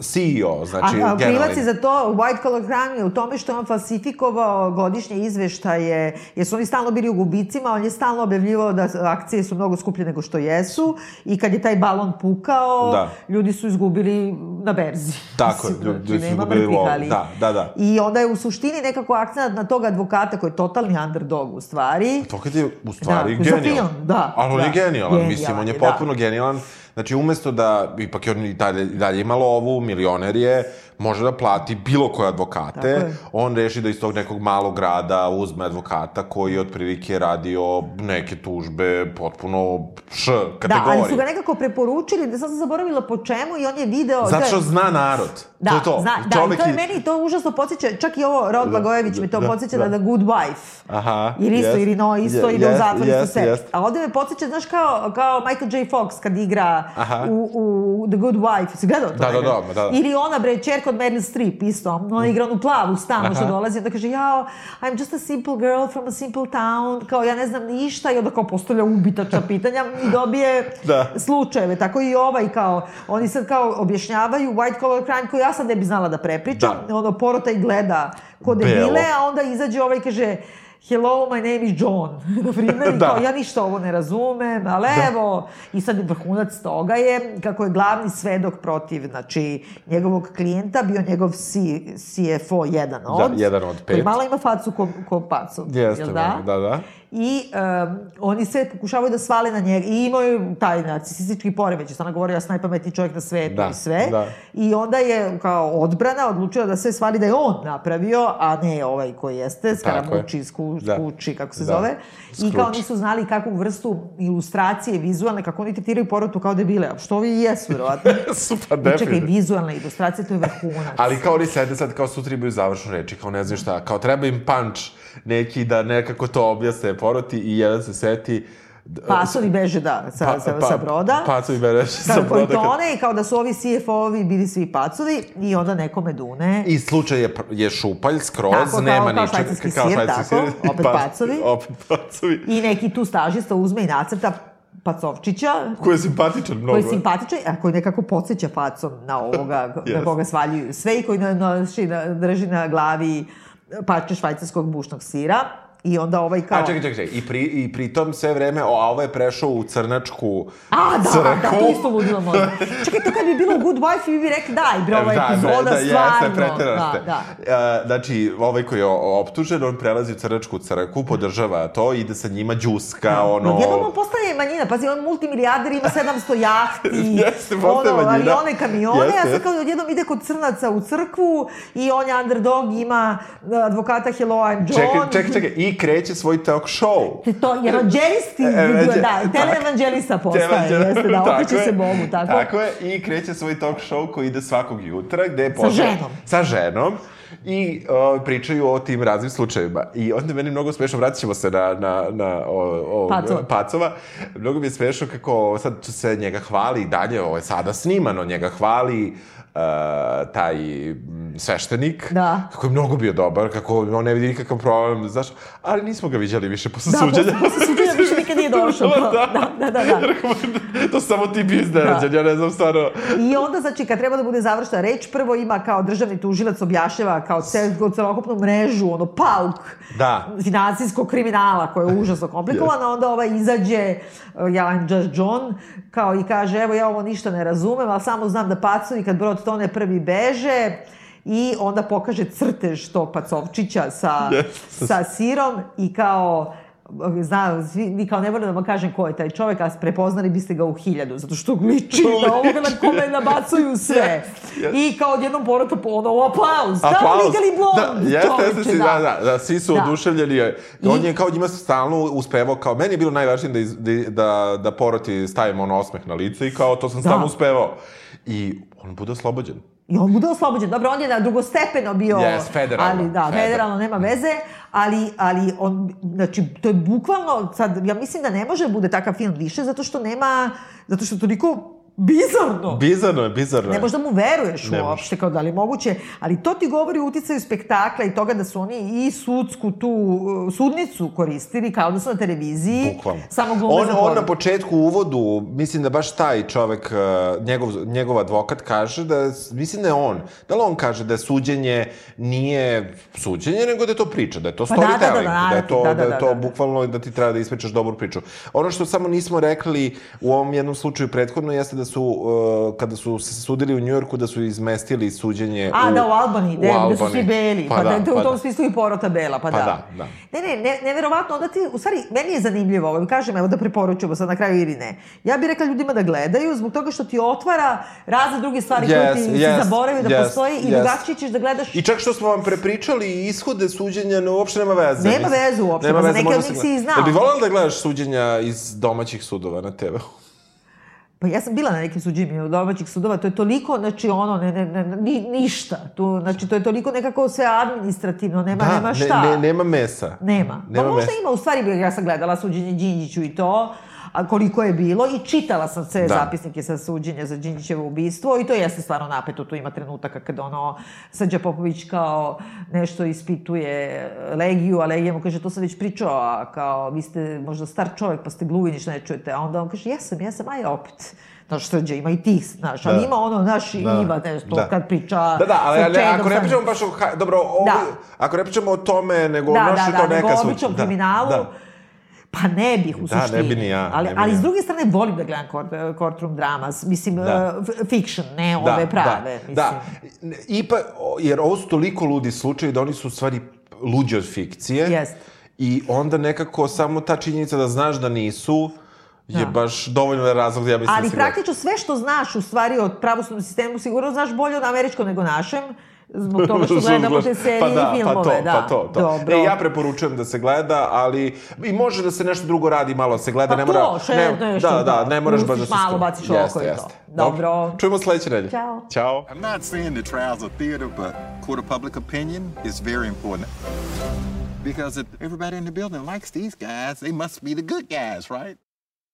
CEO, znači a, a krivac generalni- je za to, White Collar Crime je u tome što je on falsifikovao godišnje izveštaje, jer su oni stalno bili u gubicima, on je stalno objavljivao da akcije su mnogo skuplje nego što jesu i kad je taj balon pukao, Da. ljudi su izgubili na berzi. Tako Mislim, ljudi znači, su izgubili ali- Da, da, da. I onda je u suštini nekako akcent na tog advokata koji je totalni underdog u stvari. To kad je u stvari Da, film, da, Ali on da. je genijalan, mislim, Genijalan on je da. potpuno genijalan. Znači, umesto da, ipak je on i dalje, i dalje ima lovu, milioner je, može da plati bilo koje advokate. On reši da iz tog nekog malog grada uzme advokata koji je otprilike radio neke tužbe potpuno š Da, kategorije. ali su ga nekako preporučili, da sad sam zaboravila po čemu i on je video... Zato to što zna narod. Da, to je to. Zna, da, Čovek i to je meni to užasno podsjeća, čak i ovo Rod Blagojević mi to da, podsjeća da. da, da Good Wife. Aha, Jer isto, jest, ili no, isto je- ide u zatvor, isto jest, sve. jest. A ovde me podsjeća, znaš, kao, kao Michael J. Fox kad igra Aha. u, u The Good Wife. Si gledao to? Da, da, da, da, da. Ili ona, bre, čerka od Meryl Streep, isto. Ona igra onu plavu stanu što dolazi, onda kaže, jao, I'm just a simple girl from a simple town, kao ja ne znam ništa, i onda kao postavlja ubitačna pitanja i dobije Da. slučajeve. Tako i ovaj, kao, oni sad kao objašnjavaju white collar crime koju ja sad ne bi znala da prepričam. Da. Ono, porota i gleda ko Belo. debile, a onda izađe ovaj i kaže Hello, my name is John. Na primjer, Da. ja ništa ovo ne razumem, ali evo, i sad vrhunac toga je kako je glavni svedok protiv, znači, njegovog klijenta bio njegov C, CFO jedan od. jedan od Koji pet. malo ima facu ko, ko pacov. Jeste, jel da, da, da. I um, oni sve pokušavaju da svale na njega. I imaju taj narcisistički poremeć. Ona govori, ja sam najpametniji čovjek na svetu Da, i sve. da. I onda je kao odbrana odlučila da sve stvari da je on napravio, a ne ovaj koji jeste, Skaramuči, sku, Da. Skuči, kako se Da. zove. I kao Skruč. nisu znali kakvu vrstu ilustracije vizualne, kako oni tretiraju porotu kao debile. Što vi i jesu, verovatno. Su pa I čekaj, definitivno. vizualna ilustracija, to je vrhunac. Ali kao oni sede sad, kao sutra imaju završnu reči, kao ne znam šta, kao treba im punch neki da nekako to objasne poroti i jedan se seti... d- Pasovi beže, da, sa, pa- sa, pa- sa broda. Pacovi beže sa Da, broda. tone i kao da su ovi CFO-ovi bili svi pacovi i onda nekome dune. I slučaj je, je šupalj skroz, Tako, kao- nema kao ničega. švajcarski sir, tako, i opet pa- pacovi. Opet pacovi. I neki tu stažista uzme i nacrta Pacovčića, Koji je simpatičan mnogo. koji je simpatičan, a koji nekako podsjeća facom na ovoga, na Jeste. koga svaljuju sve i koji na, na, drži na glavi pače švajcarskog bušnog sira. I onda ovaj kao... A čekaj, čekaj, čekaj. I, pri, I pritom sve vreme, o, a ovo je prešao u crnačku A, da, crkvu. da, to isto ludilo možda. Čekaj, to kad bi bilo Good Wife, vi bi rekli, daj, bre, ova epizoda, da, stvarno. Jeste, preterali da, ste. da. E, znači, ovaj koji je optužen, on prelazi u crnačku crkvu, podržava to, ide sa njima džuska, ono... Odjednom on postaje manjina, pazi, on multimilijarder, ima 700 jahti, Jeste, ono, manjina. avione, kamione, Jeste, a sad kao odjednom ide kod crnaca u crkvu i on je underdog, ima advokata Hello, I'm John. Čekaj, čekaj, čekaj. I I kreće svoj talk show. To, evanđelisti, Evanđe- da, televanđelista postaje, Evanđel- jeste, da, okreće je. se Bogu, tako. Tako je, i kreće svoj talk show koji ide svakog jutra, gde je Sa počeo- ženom. Sa ženom. I o, pričaju o tim raznim slučajevima. I onda je meni mnogo smešno, vratit ćemo se na, na, na o, o, Pacova. Pacova. Mnogo mi je smešno kako sad se njega hvali i dalje, ovo je sada snimano, njega hvali uh, taj mm, sveštenik. Da. Kako je mnogo bio dobar, kako on ne vidi nikakav problem, znaš, ali nismo ga viđali više posle Da, suđenja. posle, posle suđenja nikad nije došao. kao, da, da, da. da. to su samo ti bio iznenađen, ja ne znam stvarno. I onda, znači, kad treba da bude završena reč, prvo ima kao državni tužilac objašnjava kao cel, kao celokupnu mrežu, ono, pauk Da. finansijskog kriminala koja je užasno komplikovana, onda ovaj izađe uh, Jalan Just John kao i kaže, evo ja ovo ništa ne razumem, ali samo znam da pacovi kad brod tone prvi beže, i onda pokaže crtež tog pacovčića sa, Yes. sa sirom i kao zna, svi, ni kao ne moram da vam kažem ko je taj čovek, a prepoznali biste ga u hiljadu, zato što liči na ovoga na kome nabacuju sve. Yes, yes. I kao odjednom porota po ono, aplauz, da. Legally Blonde, Da, jeste, jeste, si, da, da, da, svi su Da. oduševljeni. I on je kao njima stalno uspevao, kao, meni je bilo najvažnije da, iz, da, da, da poroti stavimo ono osmeh na lice i kao to sam Da. stalno uspevao. I on bude oslobođen. I on bude oslobođen. Dobro, on je na drugostepeno bio... Yes, federalno. Ali, da, Federalno. federalno, nema veze. Ali, ali on, znači, to je bukvalno, sad, ja mislim da ne može da bude takav film više, zato što nema, zato što toliko bizarno. Bizarno je, bizarno je. Ne možeš da mu veruješ Ne uopšte, kao da li je moguće, ali to ti govori o uticaju spektakla i toga da su oni i sudsku tu uh, sudnicu koristili kao da su na televiziji. Bukvalno. Samo glume On, on na početku uvodu, mislim da baš taj čovek, uh, njegov, njegov advokat kaže da, je- mislim da je on, da li on kaže da je suđenje nije suđenje, nego da je to priča, da je to Pa da, da, da, da, da je to, da, da, da je da, to da, da. bukvalno da ti treba da ispričaš dobru priču. Ono što samo nismo rekli u ovom jednom slučaju prethodno jeste da su, uh, kada su se sudili u Njujorku, da su izmestili suđenje A, u, da, u Albaniji, u gde, gde su svi beli. Pa, da, da, u pa tom da. smislu i porota bela, pa, Pa da. da, da. Ne, ne, ne, neverovatno, onda ti, u stvari, meni je zanimljivo, ovo, kažem, evo da preporučujemo sad na kraju ili ne. Ja bih rekla ljudima da gledaju, zbog toga što ti otvara razne druge stvari koje Yes, ti yes, zaboravio da yes, postoji i yes. drugačije ćeš da gledaš I čak što smo vam prepričali ishode suđenja, ne, uopšte nema veze. Nema veze uopšte, nema pa za veze, neke može od njih si i znao. Jel bi volala da gledaš suđenja iz domaćih sudova na TV? Pa ja sam bila na nekim suđenjima od domaćih sudova, to je toliko, znači ono, ne, ne, ne, ni, ništa. Tu, znači, to je toliko nekako sve administrativno, nema, nema ne, šta. ne, nema mesa. Nema. Nema pa možda mesa. ima, u stvari, ja sam gledala suđenje Đinđiću i to, a koliko je bilo i čitala sam sve Da. zapisnike sa suđenja za Đinđićevo ubistvo i to jeste stvarno napeto, tu ima trenutaka kad ono Srđa Popović kao nešto ispituje Legiju, a Legija mu kaže to sam već pričao, a kao vi ste možda star čovjek pa ste gluvi, ništa ne čujete, a onda on kaže jesam, jesam, aj opet. Znaš, Srđa ima i tih, znaš, ali Da. ima ono, znaš, Da. ima nešto Da. kad priča Da, da, ali, ali Čedom, ako ne pričamo baš o... Dobro, ovo, Da. ako ne pričamo o tome, nego da, naš da, je da, kao neka nego suđ- običnom da, kriminalu, Da. Pa ne bih u Da, ne suštini. bi ni ja, Ali, ne bi ali s druge strane volim da gledam court, courtroom dramas. Mislim, Da. uh, fiction, ne ove prave. mislim. Da, da. Ipa, o- jer ovo su toliko ludi slučajevi da oni su u stvari luđi od fikcije. Jest. I onda nekako samo ta činjenica da znaš da nisu je Da. baš dovoljno razlog da ja mislim Ali da praktično sve što znaš u stvari od pravosudnog sistemu sigurno znaš bolje od američkog nego našem. Zbog toga što gledamo te serije pa da, i filmove. Pa to, da. pa to, to. Dobro. E, ja preporučujem da se gleda, ali i može da se nešto drugo radi, malo se gleda, Pa ne to, mora... še- ne, nešto, da, da, da. ne moraš baš da se... malo, baciš oko Jeste, i to. jeste. Dobro. Čujemo sledeće nedelje. Ćao. Ćao. I'm not saying the trials of theater, but court of public opinion is very important. Because if everybody in the building likes these guys, they must be the good guys, right?